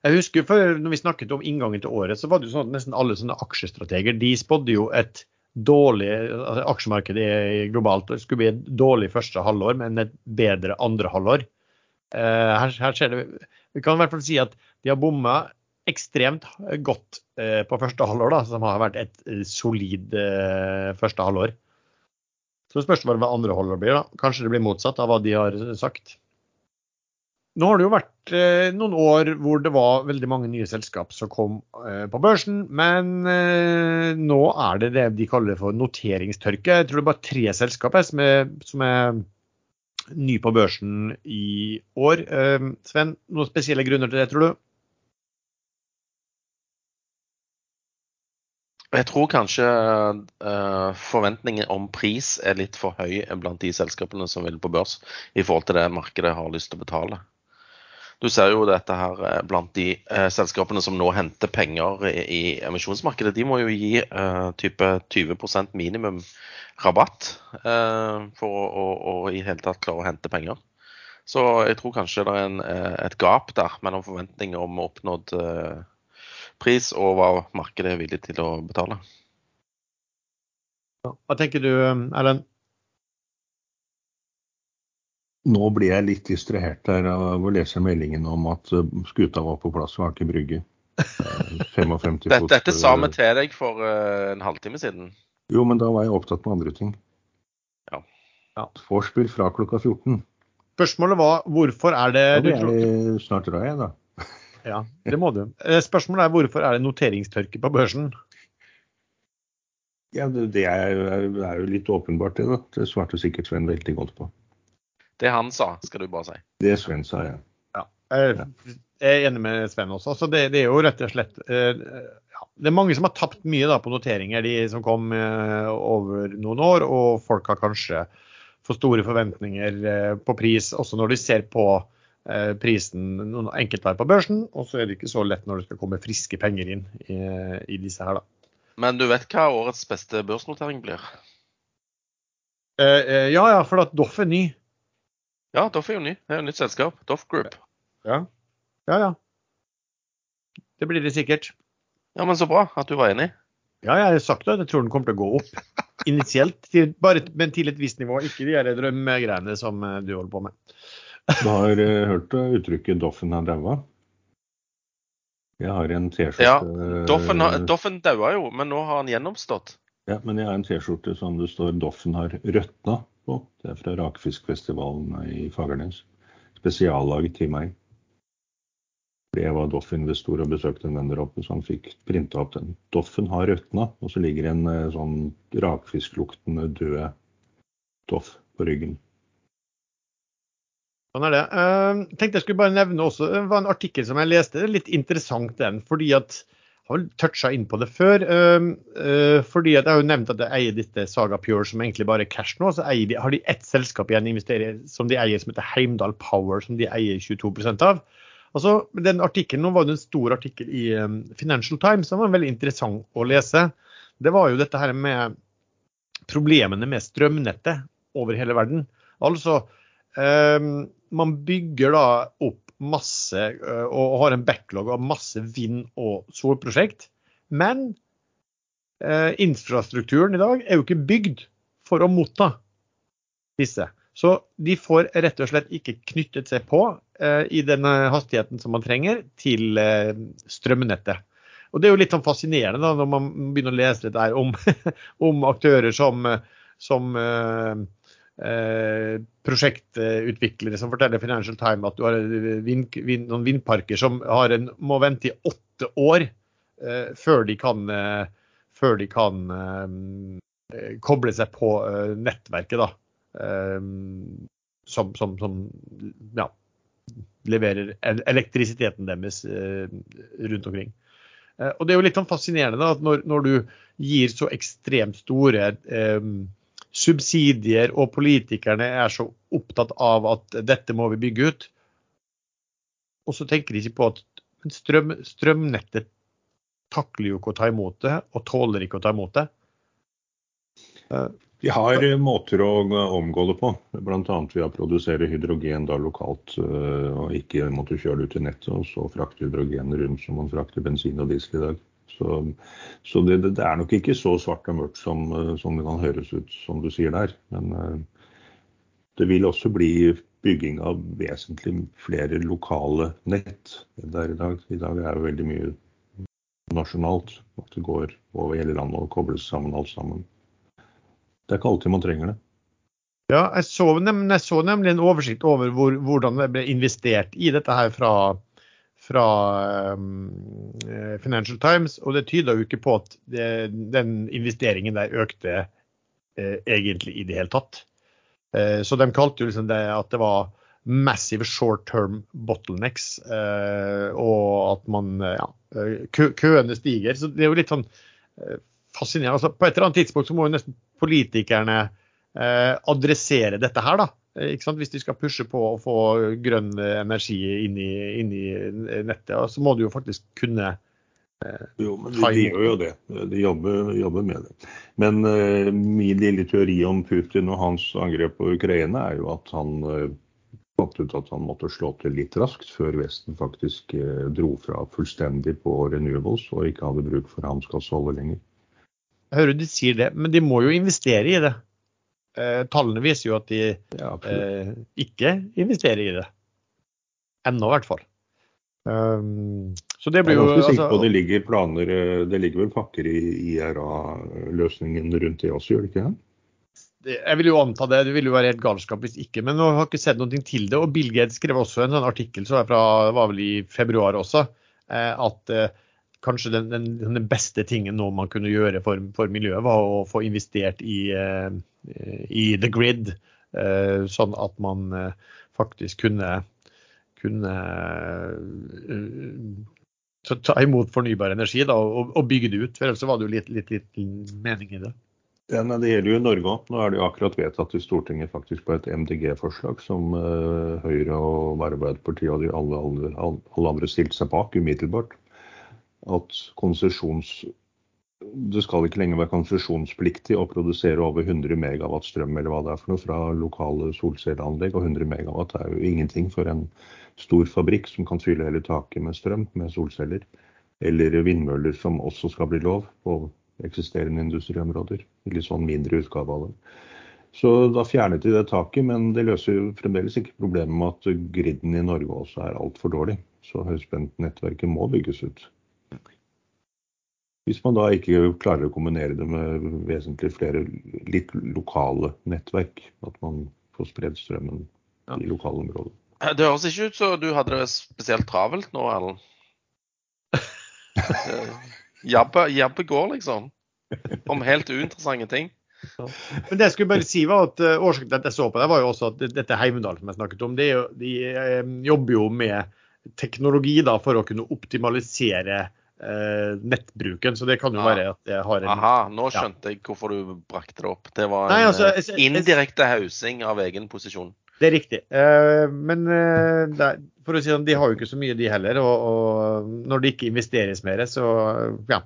Jeg husker for når vi snakket om inngangen til året, så var det jo sånn at nesten alle sånne aksjestrateger de spådde jo et dårlig altså Aksjemarkedet globalt skulle bli et dårlig første halvår, men et bedre andre halvår. Eh, her, her skjer det Vi kan i hvert fall si at de har bomma ekstremt godt eh, på første halvår, da, som har vært et solid eh, første halvår. Så spørs det hva andre halvår blir. da. Kanskje det blir motsatt av hva de har sagt. Nå har det jo vært eh, noen år hvor det var veldig mange nye selskap som kom på børsen, men nå er det det de kaller for noteringstørke. Jeg tror det er bare tre selskap som er, som er ny på børsen i år. Sven, noen spesielle grunner til det, tror du? Jeg tror kanskje uh, forventningen om pris er litt for høy blant de selskapene som vil på børs, i forhold til det markedet har lyst til å betale. Du ser jo dette her eh, blant de uh, selskapene som nå henter penger i, i emisjonsmarkedet. De må jo gi uh, type 20% minimum rabatt for å, å, å, i hele tatt klare å hente penger. Så jeg tror kanskje det er en, et gap der mellom forventninger om oppnådd pris og hva markedet er villig til å betale. Hva tenker du, Erlend? Nå blir jeg litt distrahert her av å lese meldingen om at eh, skuta var på plass ved Aker Brygge. 55 fot. Dette, dette sa vi til deg for uh, en halvtime siden. Jo, men da var jeg opptatt med andre ting. Ja. ja. Vorspiel fra klokka 14. Spørsmålet var hvorfor er det Ja, det er snart drar jeg, da. Ja, det må du. Eh, spørsmålet er hvorfor er det noteringstørke på børsen? Ja, Det er, er jo litt åpenbart, det. da. Det svarte sikkert Sven veldig godt på. Det han sa, skal du bare si. Det Sven sa, ja. ja. Jeg er enig med Sven også. Så det, det, er jo rett og slett uh, ja. Det er mange som har tapt mye da, på noteringer, de som kom uh, over noen år. Og folk har kanskje for store forventninger på pris, også når de ser på Eh, prisen noen enkeltvær på børsen, og så er det ikke så lett når det skal komme friske penger inn i, i disse her, da. Men du vet hva årets beste børsnotering blir? Eh, eh, ja, ja, for at Doff er ny. Ja, Doff er jo ny. Det er jo nytt selskap. Doff Group. Ja. ja, ja. Det blir det sikkert. Ja, men så bra at du var enig. Ja, jeg har sagt det. Jeg tror den kommer til å gå opp. Initielt, til, bare, men til et visst nivå. Ikke de drømmegreiene som du holder på med. Du har uh, hørt uttrykket 'Doffen har daua'? Jeg har en T-skjorte Ja, Doffen, Doffen daua jo, men nå har han gjennomstått. Ja, men jeg har en T-skjorte som det står 'Doffen har røtna' på. Det er fra Rakfiskfestivalen i Fagernes. Spesiallaget til meg. Fordi jeg var Doff-investor og besøkte en venn der oppe, så han fikk printa opp den. Doffen har røtna, og så ligger en eh, sånn rakfiskluktende død Doff på ryggen. Sånn er det. Jeg tenkte jeg skulle bare nevne også, Det var en artikkel som jeg leste. Det er litt interessant den. fordi at jeg har toucha inn på det før. Uh, uh, fordi at Jeg har jo nevnt at jeg eier dette Saga Pure, som egentlig bare er cash nå. Så de, har de ett selskap igjen som de eier som heter Heimdal Power, som de eier 22% av. Altså, den artikkelen, Nå var det en stor artikkel i um, Financial Times som var veldig interessant å lese. Det var jo dette her med problemene med strømnettet over hele verden. Altså, man bygger da opp masse eh, og har en backlog av masse vind- og solprosjekt. Men eh, infrastrukturen i dag er jo ikke bygd for å motta disse. Så de får rett og slett ikke knyttet seg på eh, i den hastigheten som man trenger til eh, strømnettet. Og Det er jo litt sånn fascinerende da, når man begynner å lese det der om, om aktører som, som eh, prosjektutviklere som forteller Financial Time at du har vind, vind, noen vindparker som en, må vente i åtte år eh, før de kan, eh, før de kan eh, koble seg på nettverket. da, som, som, som ja, leverer elektrisiteten deres rundt omkring. og Det er jo litt sånn fascinerende da, at når, når, du gir så ekstremt store eh, subsidier og politikerne er så opptatt av at dette må vi bygge ut. Og så tenker de ikke på at strøm, strømnettet takler jo ikke å ta imot det, og tåler ikke å ta imot det. Vi har måter å omgå det på, bl.a. ved å produsere hydrogen da lokalt. Eh, og ikke måtte kjøre det ut i nettet og så frakte hydrogen rundt som man frakter bensin og diesel i dag. Så, så det, det, er nok ikke så svart og mørkt som, som, det kan høres ut som du sier der. Men uh, det vil også bli bygging av vesentlig flere lokale nett enn det er i dag. I dag er det veldig mye nasjonalt. At det går over hele landet og kobles sammen alt sammen. Det er ikke alltid man trenger det. Ja, jeg så, nem jeg så nemlig en oversikt over hvor, hvordan det ble investert i dette her fra, fra um, Financial Times, og det tyder jo ikke på at det, den investeringen der økte eh, egentlig i det hele tatt. Eh, så de kalte jo liksom det at det var massive short term bottlenecks, eh, og at man ja, kø køene stiger. Så det er jo litt sånn eh, fascinerende. Altså, på et eller annet tidspunkt så må jo nesten politikerne eh, adressere dette her, da. Ikke sant? Hvis de skal pushe på å få grønn energi inn i, inn i nettet, så må du jo faktisk kunne eh, Jo, men de, de gjør jo det. De jobber, jobber med det. Men eh, min lille teori om Putin og hans angrep på Ukraina er jo at han eh, fant ut at han måtte slå til litt raskt før Vesten faktisk eh, dro fra fullstendig på renewables og ikke hadde bruk for hans gassolje lenger. Jeg hører du sier det, men de må jo investere i det. Eh, tallene viser jo at de ja, eh, ikke investerer i det. Ennå, i hvert fall. Um, så det blir jo Jeg er ganske sikker på altså, det ligger planer eh, Det ligger vel pakker i IRA-løsningen rundt det også, gjør det ikke? Det, jeg vil jo anta det. Det ville jo være helt galskap hvis ikke. Men nå har ikke sett noe til det. Og Bill Gates skrev også en sånn artikkel så fra, var vel i februar også, eh, at kanskje den, den, den, beste tingen nå man kunne gjøre for, for miljøet, var å få investert i, uh, i the grid. Uh, sånn at man uh, faktisk kunne, kunne ta imot fornybar energi da, og, bygge det ut. For ellers var det jo litt, litt, litt mening i det. Ja, nei, Det gjelder jo Norge òg. Nå er det jo akkurat vedtatt i Stortinget faktisk på et MDG-forslag som Høyre og Arbeiderpartiet og de alle, alle, alle andre stilte seg bak umiddelbart at det skal ikke lenger være konsesjonspliktig å produsere over 100 megawatt strøm eller hva det er for noe fra lokale solcelleanlegg. Og 100 megawatt er jo ingenting for en stor fabrikk som kan fylle hele taket med strøm med solceller. Eller vindmøller som også skal bli lov på eksisterende industriområder. Litt sånn mindre utgave av det. Så da fjernet de det taket, men det løser jo fremdeles ikke problemet med at griden i Norge også er altfor dårlig. Så høyspentnettverket må bygges ut. Hvis man da ikke klarer å kombinere det med vesentlig flere litt lokale nettverk. At man får spredd strømmen ja. i lokale områder. Det høres ikke ut som du hadde det spesielt travelt nå, Erlend. Jabbe går, liksom. Om helt uinteressante ting. Ja. Men det jeg skulle bare si var at uh, Årsaken til at jeg så på det, var jo også at dette Heimdal som jeg snakket om, det jo, de uh, jobber jo med teknologi da, for å kunne optimalisere eh, nettbruken. Så det kan jo ja. være at jeg har en Aha, nå skjønte ja. jeg hvorfor du brakte det opp. Det var en Nei, altså, jeg, jeg, indirekte hausing av egen posisjon. Det er riktig. Eh, men eh, er, for å si sånn, de har jo ikke så mye, de heller. Og, og når det ikke investeres mer, så ja,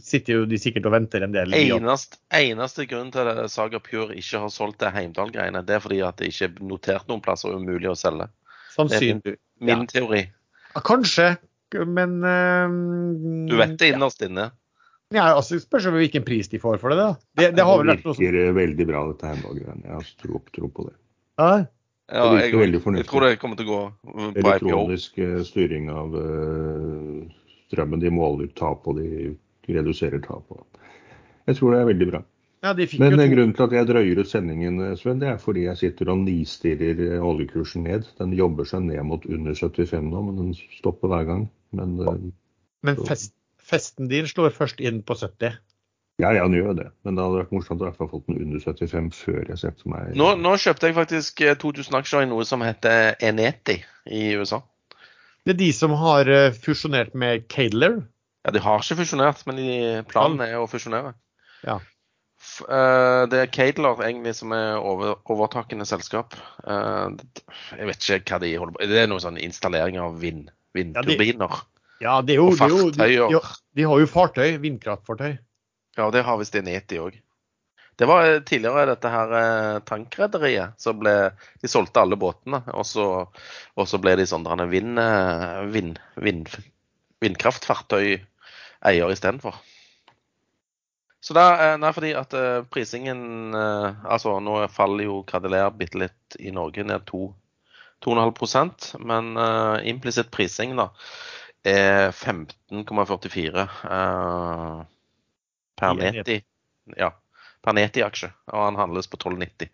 sitter jo de sikkert og venter en del. Eneste, eneste grunn til at Saga Pure ikke har solgt det Heimdal-greiene, det er fordi at det ikke er notert noen plasser umulig å selge. Sannsynlig. Min, min teori. Ja, kanskje, men uh, Du vet det innerst inne? Ja, altså Spørs om hvilken pris de får for det. da. Det, det, har vel vært noe virker veldig bra, dette Heimdal-greiene. Jeg har tro, tro, på det. Ja, ja jeg, jeg, tror det kommer til å gå på Elektronisk uh, styring av uh, strømmen. De måler tap, og de reduserer tap. Jeg tror det er veldig bra. Ja, Men grunnen til at jeg drøyer ut sendingen, Sven, det er fordi jeg sitter og nistirrer oljekursen ned. Den jobber seg ned mot under 75 nå, men den stopper hver gang. Men, eh, men fest, festen din slår først inn på 70? Ja, ja, den gjør det. Men det hadde vært morsomt å i hvert fall fått den under 75 før jeg setter meg nå, nå, kjøpte jeg faktisk 2000 eh, aksjer i noe som heter Eneti i USA. Det er de som har eh, fusjonert med Cadler? Ja, de har ikke fusjonert, men planen er å fusjonere. Ja. Uh, det er Cadler egentlig som er over, overtakende selskap. Uh, jeg vet ikke hva de holder på Det er noe sånn installering av vind, vindturbiner. Ja, det, er jo, og fartøyer. De, de, har jo fartøy, vindkraftfartøy. Ja, det har visst Eneti òg. Det var eh, tidligere dette her tankrederiet som ble De solgte alle båtene, og så, og så ble de sånn vind, vind, vind, vindkraftfartøy eier istedenfor. Så det er fordi at uh, prisingen uh, Altså, nå faller jo Cadillac bitte litt i Norge, ned 2,5% men uh, implisitt prising da er 15,44 uh, per Neti. Ja, per Neti-aksje. Og han handles på 12,90.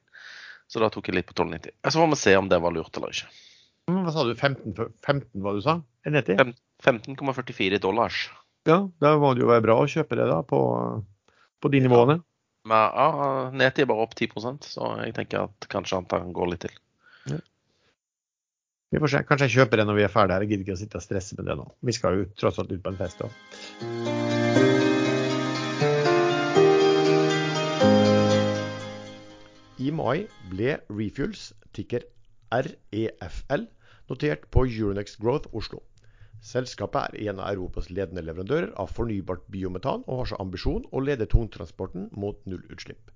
Så da tok jeg litt på 12,90. Så får vi se om det var lurt eller ikke. Hva sa du? 15, 15 hva du sa? Neti? 15,44 dollars. Ja, da må det jo være bra å kjøpe det da på, på de nivåene. Men ja, Neti er bare opp 10% så jeg tenker at kanskje han går litt til. Ja. Vi får se. Kanskje jeg kjøper det når vi er ferdige her. Jeg gidder ikke å sitte og stresse med det nå. Vi skal jo tross alt ut på en fest òg. I mai ble Refuels, ticker REFL, notert på Euronext Growth Oslo. Selskapet er en av Europas ledende leverandører av fornybart biometan, og har som ambisjon å lede tungtransporten mot nullutslipp.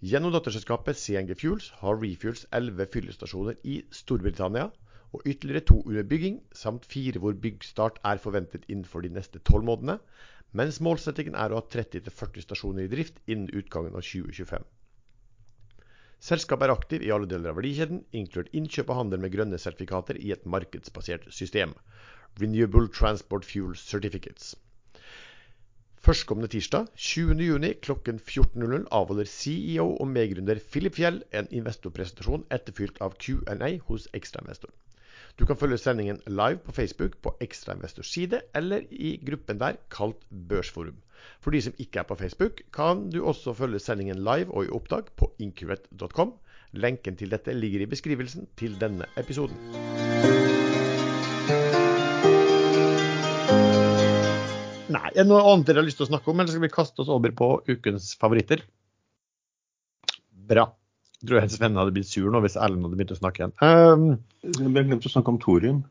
Gjennom datterselskapet CNG Fuels har Refuels 11 fyllestasjoner i Storbritannia, og ytterligere to under bygging, samt fire hvor byggstart er forventet innenfor de neste tolv månedene, mens målsettingen er å ha 30-40 stasjoner i drift innen utgangen av 2025. Selskapet er aktiv i alle deler av verdikjeden, inkludert innkjøp og handel med grønne sertifikater i et markedsbasert system. Renewable Transport Fuel Certificates. Førstkommende tirsdag 20.6 klokken 14.00 avholder CEO og medgründer Philip Fjell en investorpresentasjon etterfylt av Q&A hos ekstrainvestor. Du kan følge sendingen live på Facebook på ekstrainvestors side, eller i gruppen der kalt Børsforum. For de som ikke er på Facebook, kan du også følge sendingen live og i opptak på incurate.com. Lenken til dette ligger i beskrivelsen til denne episoden. Nei, er det noe annet dere har lyst til å snakke om, eller skal vi kaste oss over på ukens favoritter? Bra. Jeg tror jeg Sven hadde blitt sur nå hvis Erlend hadde begynt å snakke igjen. Um, vi har glemt å snakke om thorium.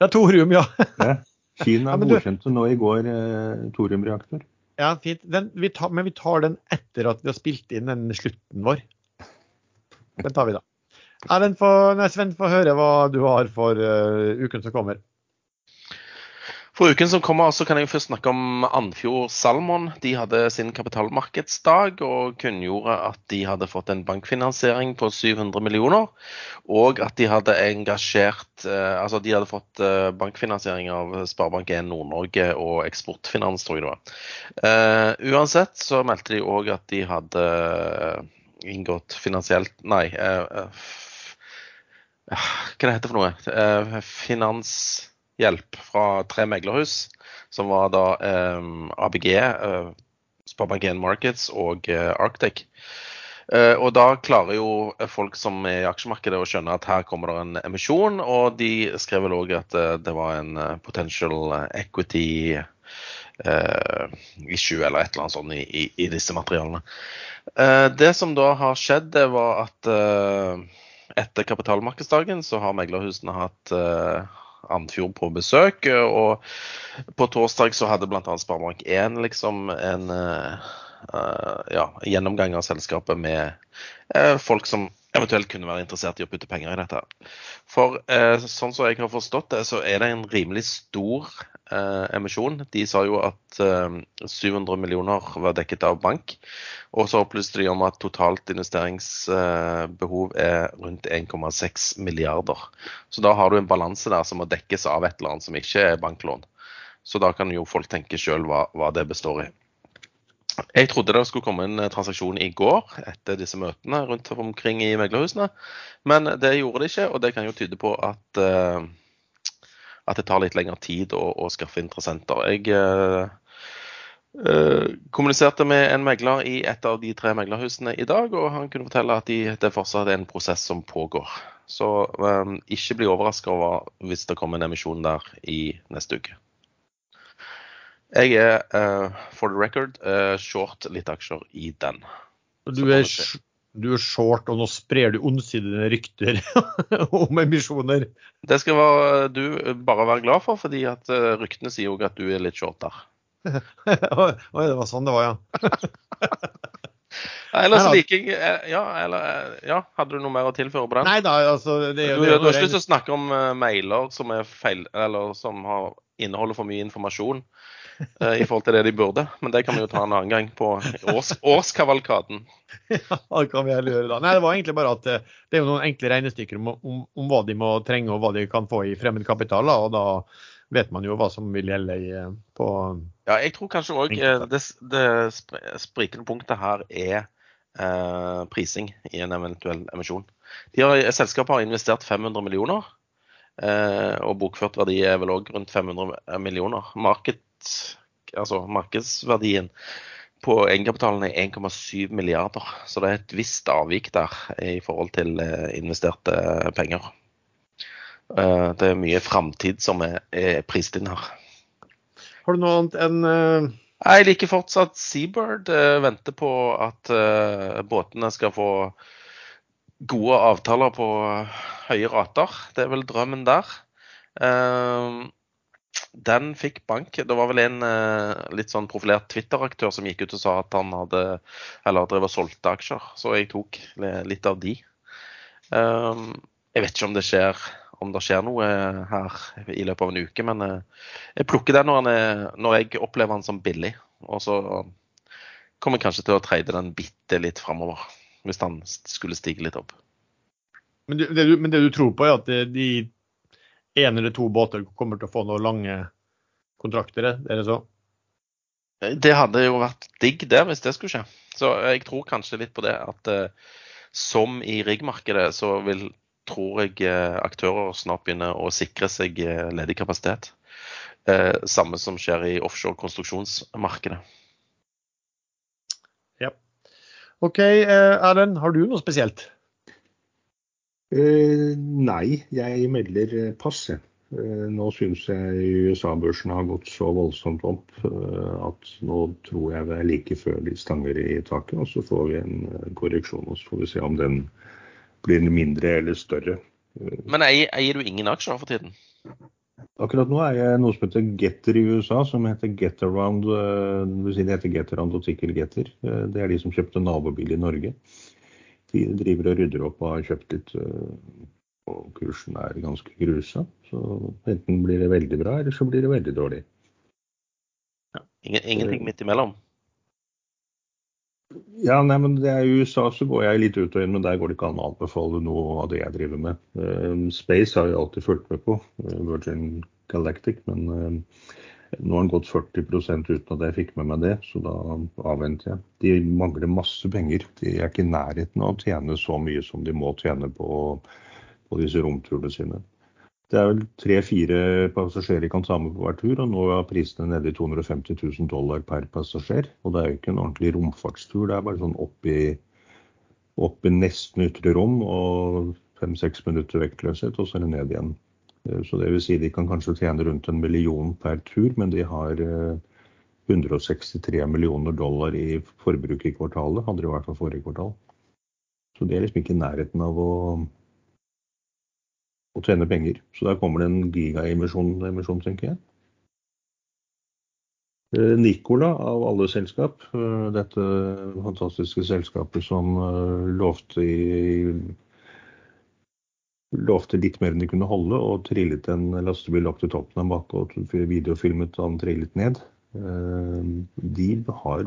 Ja, thorium, ja. ja. Kina ja, godkjente nå i går eh, thoriumreaktor. Ja, fint. Den, vi tar, men vi tar den etter at vi har spilt inn den slutten vår. Den tar vi da. Erlend, Sven, få høre hva du har for uh, uken som kommer. For uken som kommer så kan jeg først snakke om Andfjord Salmon. De hadde sin kapitalmarkedsdag og kunngjorde at de hadde fått en bankfinansiering på 700 millioner. Og at de hadde engasjert eh, Altså de hadde fått eh, bankfinansiering av Sparebank1 Nord-Norge og Eksportfinans, tror jeg det var. Uh, uansett så meldte de òg at de hadde inngått finansielt Nei. Uh, uh, hva det heter for noe? finans hjelp fra tre meglerhus, som var da eh, ABG, eh, Sparebank1 Markets og eh, Arctic. Uh, og da klarer jo folk som er i aksjemarkedet å skjønne at her kommer det en emisjon, og de skrev vel òg at det var en potential equity issue eller et eller annet sånt i, i, i disse materialene. det som da har skjedd, det var at etter kapitalmarkedsdagen så har meglerhusene hatt Andfjord på besøk. Og på torsdag så hadde bl.a. Sparebank1 liksom en uh, ja, gjennomgang av selskapet med uh, folk som eventuelt kunne være interessert i å putte penger i dette. For eh, sånn som jeg har forstått det, så er det en rimelig stor emisjon. De sa jo at 700 millioner var dekket av bank. Og så opplyste de om at totalt investeringsbehov er rundt 1,6 milliarder. Så da har du en balanse der som må dekkes av et eller annet som ikke er banklån. Så da kan jo folk tenke sjøl hva, hva, det består i. Jeg trodde det skulle komme en transaksjon i går etter disse møtene rundt omkring i meglerhusene, men det gjorde det ikke. Og det kan jo tyde på at, uh, at det tar litt lengre tid å, å skaffe interessenter. Jeg uh, Eh, kommuniserte med en megler i et av de tre meglerhusene i dag, og han kunne fortelle at de, det fortsatt er en prosess som pågår. Så um, ikke bli overraska over hvis det kommer en emisjon der i neste uke. Jeg er, uh, for the record, uh, short litt aksjer i den. Du er, du er, short, og nå sprer du ondsidende rykter om emisjoner? Det skal være, du bare være glad for, fordi at ryktene sier jo at du er litt short der. Oi, det var sånn det var, ja. Ellers liker eh, ja, eller, eh, ja, hadde du noe mer å tilføre på den? Nei da, altså det, det, Du, du har ikke lyst til å snakke om mailer som er feil, eller som har, inneholder for mye informasjon? eh, i forhold til det de burde. Men det kan vi jo ta en annen gang på års, årskavalkaden. Ja, det kan vi heller gjøre da. Nei, det var egentlig bare at eh, det er jo noen enkle regnestykker om, om, om hva de må trenge og hva de kan få i fremmed kapital. da, og da vet man jo hva som vil gjelde i, eh, på Ja, jeg tror kanskje òg det, det sprikende punktet her er eh, prising i en eventuell emisjon. De har, selskapet har investert 500 millioner, eh, og bokført verdi er vel òg rundt 500 millioner. Market, altså markedsverdien på egenkapitalen er 1,7 milliarder, så det er et visst avvik der i forhold til eh, investerte penger. Eh, det er mye framtid som er, er prist inn her. Har du noe annet enn uh... Jeg liker fortsatt Seabird. Uh, venter på at uh, båtene skal få gode avtaler på høye rater. Det er vel drømmen der. Den fikk bank. Det var vel en litt sånn profilert Twitter-aktør som gikk ut og sa at han hadde eller drev og solgte aksjer, så jeg tok litt av de. jeg vet ikke om det skjer om det skjer noe her i løpet av en uke. Men eh, jeg plukker den når, er, når jeg opplever den som billig. Og så kommer jeg kanskje til å trade den bitte litt framover, hvis den skulle stige litt opp. Men det, du, men det du tror på, er at de én eller to båter kommer til å få noen lange kontrakter? Er det så? Det hadde jo vært digg det, hvis det skulle skje. Så jeg tror kanskje litt på det at uh, som i riggmarkedet, så vil tror jeg eh, aktører snart begynner å sikre seg eh, ledig kapasitet. Eh, samme som skjer i offshore konstruksjonsmarkedet. Ja. OK, Erlend, har du noe spesielt? Eh, nei, jeg melder pass. Eh, nå syns jeg USA-børsen har gått så voldsomt opp eh, at nå tror jeg det er like før de stanger i taket. Og så får vi en korreksjon, og så får vi se om den blir mindre eller større. Men eier, eier du ingen aksjer for tiden? Akkurat nå er jeg noe som heter Getter i USA, som heter Getaround. Eh, det vil si det heter Getaround og Tickle Getter. Eh, det er de som kjøpte nabobil i Norge. De driver og rydder opp og har kjøpt litt, eh, og kursen er ganske grusa. Så enten blir det veldig bra, eller så blir det veldig dårlig. Ja. Ingenting midt imellom? Ja, nei, men det er I USA så går jeg litt ut og inn, men der går det ikke an å anbefale noe av det jeg driver med. Uh, Space har jeg alltid fulgt med på, Virgin Galactic, men nå har den gått 40 uten at jeg fikk med meg det, så da avventer jeg. De mangler masse penger. De er ikke i nærheten av å tjene så mye som de må tjene på, på disse romturene sine. Det er vel tre-fire passasjerer kan ta med på hver tur, og nå er prisene nede i 250 000 dollar per passasjer. Og det er jo ikke en ordentlig romfartstur, det er bare sånn opp i nesten ytre rom og fem-seks minutter vektløshet, og så er det ned igjen. Eh, så det vil si de kan kanskje tjene rundt en million per tur, men de har 163 eh, millioner dollar i forbruk i kvartalet, hadde de i hvert fall forrige kvartal. Så de er liksom ikke i nærheten av å å tjene penger. Så der kommer det en gigaemisjon, tenker jeg. Eh, Nicola av alle selskap, dette fantastiske selskapet som lovte, i, lovte litt mer enn de kunne holde, og trillet en lastebil opp til toppen av bakke og videofilmet han trillet ned. De har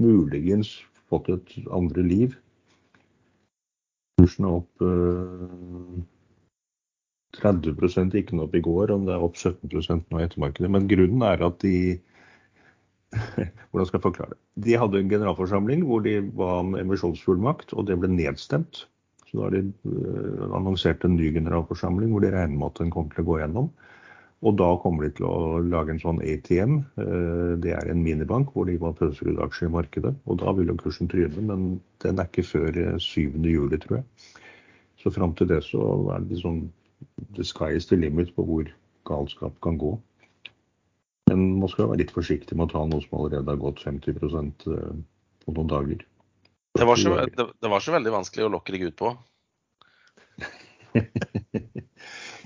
muligens fått et andre liv. Kursen er opp 30 gikk den opp i går, om det er opp 17 nå i ettermarkedet. Men grunnen er at de Hvordan skal jeg forklare det? De hadde en generalforsamling hvor de ba om emisjonsfullmakt, og det ble nedstemt. Så da har de uh, annonsert en ny generalforsamling hvor de regner med at den kommer til å gå gjennom. Og da kommer de til å lage en sånn ATM. Eh, det er en minibank hvor de må pøse ut aksjer i markedet. Og da vil jo kursen tryne, men den er ikke før 7. Eh, juli, tror jeg. Så fram til det så er det sånn the sky is the limit på hvor galskap kan gå. Men man skal være litt forsiktig med å ta noe som allerede har gått 50 eh, på noen dager. Det var, så, det, det var så, veldig vanskelig å lokke deg ut på?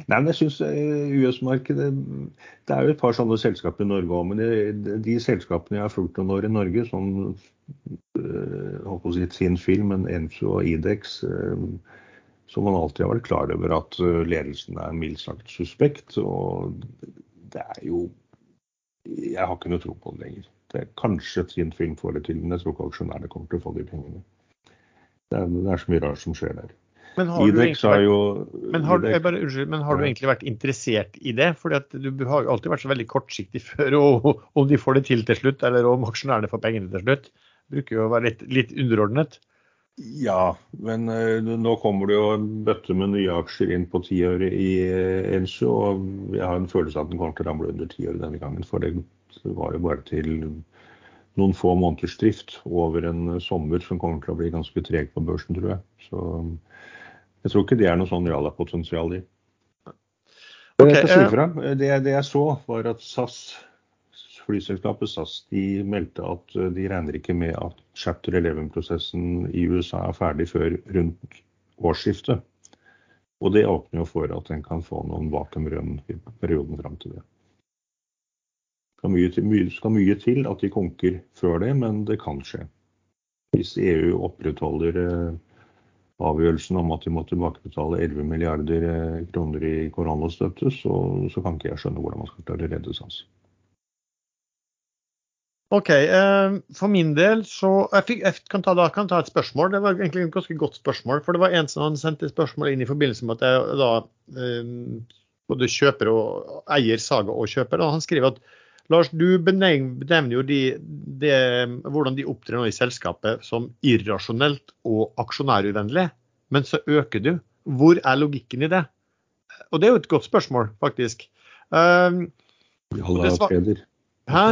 Nei, men jeg syns eh, US-markedet Det er jo et par sånne selskaper i Norge òg. Men de, de, selskapene jeg har fulgt noen år i Norge, som holdt på å si sin film, men Enso og Idex, øh, så man alltid har vært klar over at eh, ledelsen er mildt sagt suspekt. Og det er jo Jeg har ikke noe tro på det lenger. Det er Kanskje Tinn får det til, men jeg tror ikke aksjonærene kommer til å få de pengene. Det er, det er så mye rart som skjer der. Men har, du egentlig, har jo men har, Idex- bare, unnskyld, men har du egentlig vært interessert i det? Fordi at du har jo alltid vært så veldig kortsiktig før og, om de får det til til slutt, eller om aksjonærene får pengene til slutt. Bruker jo å være litt, litt underordnet. Ja, men uh, nå kommer det jo en bøtte med nye aksjer inn på tiåret i uh, Enso. og jeg har en følelse av at den kommer til å ramle under tiåret denne gangen. For det var jo bare til noen få måneders drift over en eh, sommer som kommer til å bli ganske treg på børsen, tror jeg. Så jeg tror ikke det er noe sånn realapotensial i. Okay, eh, fra. Det, det jeg så, var at SAS, flyselskapet SAS, de meldte at eh, de regner ikke med at chapter 11-prosessen i USA er ferdig før rundt årsskiftet. Og det åpner jo for at en kan få noen vakuumrønn i perioden fram til det. Skal mye, til, mye, skal mye til at de konker før det, men det kan skje. Hvis EU opprettholder eh, avgjørelsen om at de må tilbakebetale 11 milliarder eh, kroner i koronastøtte, så, så kan ikke jeg skjønne hvordan man skal klare å redde SAS. OK. Eh, for min del så Jeg, fikk, jeg kan, ta, kan ta et spørsmål. Det var egentlig et ganske godt spørsmål. For det var en som hadde sendt et spørsmål inn i forbindelse med at jeg da både kjøper og eier Saga og kjøper. Og han skriver at Lars, du benevner jo de, de, hvordan de opptrer nå i selskapet som irrasjonelt og aksjonæruvennlig, men så øker du. Hvor er logikken i det? Og det er jo et godt spørsmål, faktisk. Um, Jalla Det svar- trader. hæ?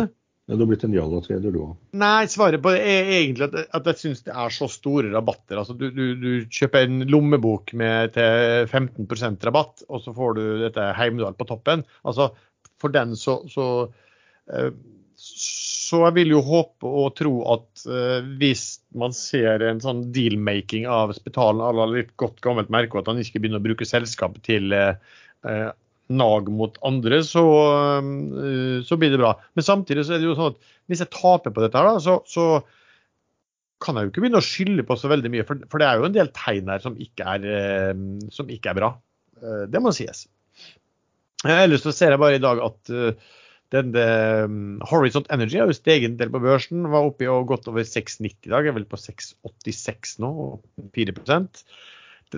Ja, du har blitt en jalla trader, du òg. Nei, svaret på det er egentlig at, at jeg syns det er så store rabatter. Altså, du, du, du kjøper en lommebok med til 15% rabatt, og så får du dette Heimdal på toppen. Altså, for den så, så Så jeg vil jo håpe og tro at eh, hvis man ser en sånn deal-making av Spetalen à la litt godt gammelt merke, og at han ikke begynner å bruke selskapet til eh, eh, nag mot andre, så, så blir det bra. Men samtidig så er det jo sånn at hvis jeg taper på dette, her da, så, så kan jeg jo ikke begynne å skylde på så veldig mye. For, for det er jo en del tegn her som ikke er, som ikke er bra. Det må sies. Ellers så ser jeg bare i dag at den, um, Horizont Energy har jo steget en del på børsen. Var oppe i og godt over 6,90 i dag. Er vel på 6,86 nå. 4%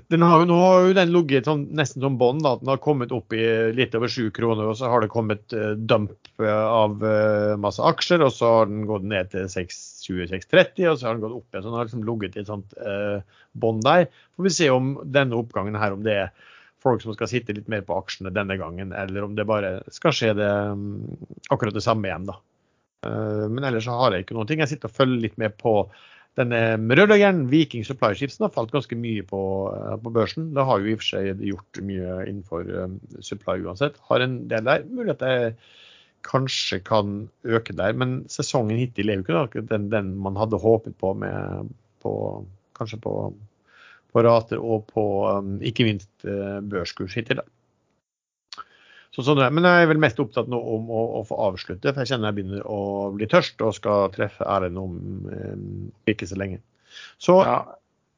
den har, Nå har jo den ligget sånn, nesten som bånd. Den har kommet opp i litt over 7 kroner, og så har det kommet uh, dump eh, av uh, masse aksjer. Og så har den gått ned til 620-630, og så har den gått opp igjen. Så den har liksom ligget i et sånt uh, bånd der. Får vi se om denne oppgangen her, om det er folk som skal sitte litt mer på aksjene denne gangen, eller om det bare skal skje det mm, akkurat det samme igjen, da. Eh, Men ellers så har jeg ikke noen ting. Jeg sitter og følger litt med på denne rødløgeren, Viking Supply Ships, har falt ganske mye på, eh, på børsen. Det har jo i og for seg gjort mye innenfor eh, supply uansett. Har en del der. Mulig at jeg kanskje kan øke der, men sesongen hittil er jo ikke den, den man hadde håpet på, med, på kanskje på, på rater og på um, ikke minst eh, børskurs hittil. Så sånn. Men jeg er vel mest opptatt nå om å, å få avslutte, for jeg kjenner jeg begynner å bli tørst og skal treffe Erlend om eh, ikke så lenge. Så Ja.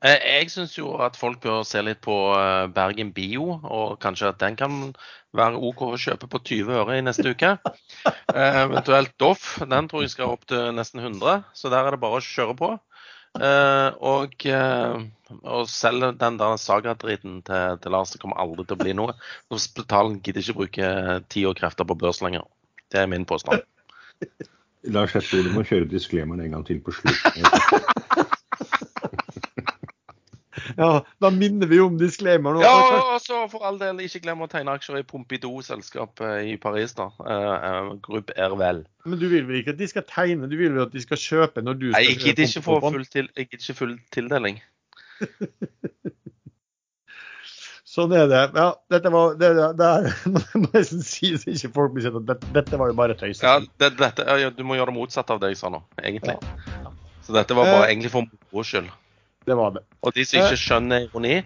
Jeg, jeg syns jo at folk bør se litt på eh, Bergen Bio, og kanskje at den kan være OK å kjøpe på 20 øre i neste uke. Eh, eventuelt Doff, den tror jeg skal opp til nesten 100, så der er det bare å kjøre på. Eh, og, uh, og selv den der Saga-driten til, til Lars. Det kommer aldri til å bli noe. Hospitalen gidder ikke bruke tid og krefter på børs lenger. Det er min påstand. Lars, jeg tror du må kjøre disclaimeren en gang til på slutten. ja, da minner vi om disclaimer nå. Ja, og så for all del, ikke glem å tegne aksjer i Pompidou-selskapet i Paris, da. Uh, Gruppe Ervel. Men du vil vel ikke at de skal tegne, du vil vel at de skal kjøpe når du Nei, skal jeg gidder ikke få full, til, ikke full tildeling. Sånn er det. Ja, dette var det, det, det er, må nesten si så ikke folk blir sett at dette, dette var jo bare tøys. Ja, det, dette, ja, du må gjøre det motsatte av det jeg sa nå, egentlig. Ja. Så dette var bare Eh. egentlig for moro skyld. Det var det. Og de som ikke skjønner ironi,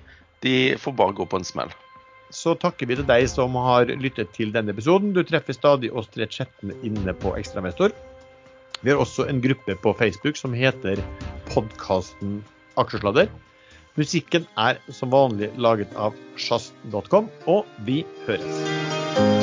de får bare gå på en smell. Så takker vi til deg som har lyttet til denne episoden. Du treffer stadig oss tre chattene inne på Ekstramestor. Vi har også en gruppe på Facebook som heter podkasten Aksjesladder. Musikken er som vanlig laget av sjazz.com, og vi høres.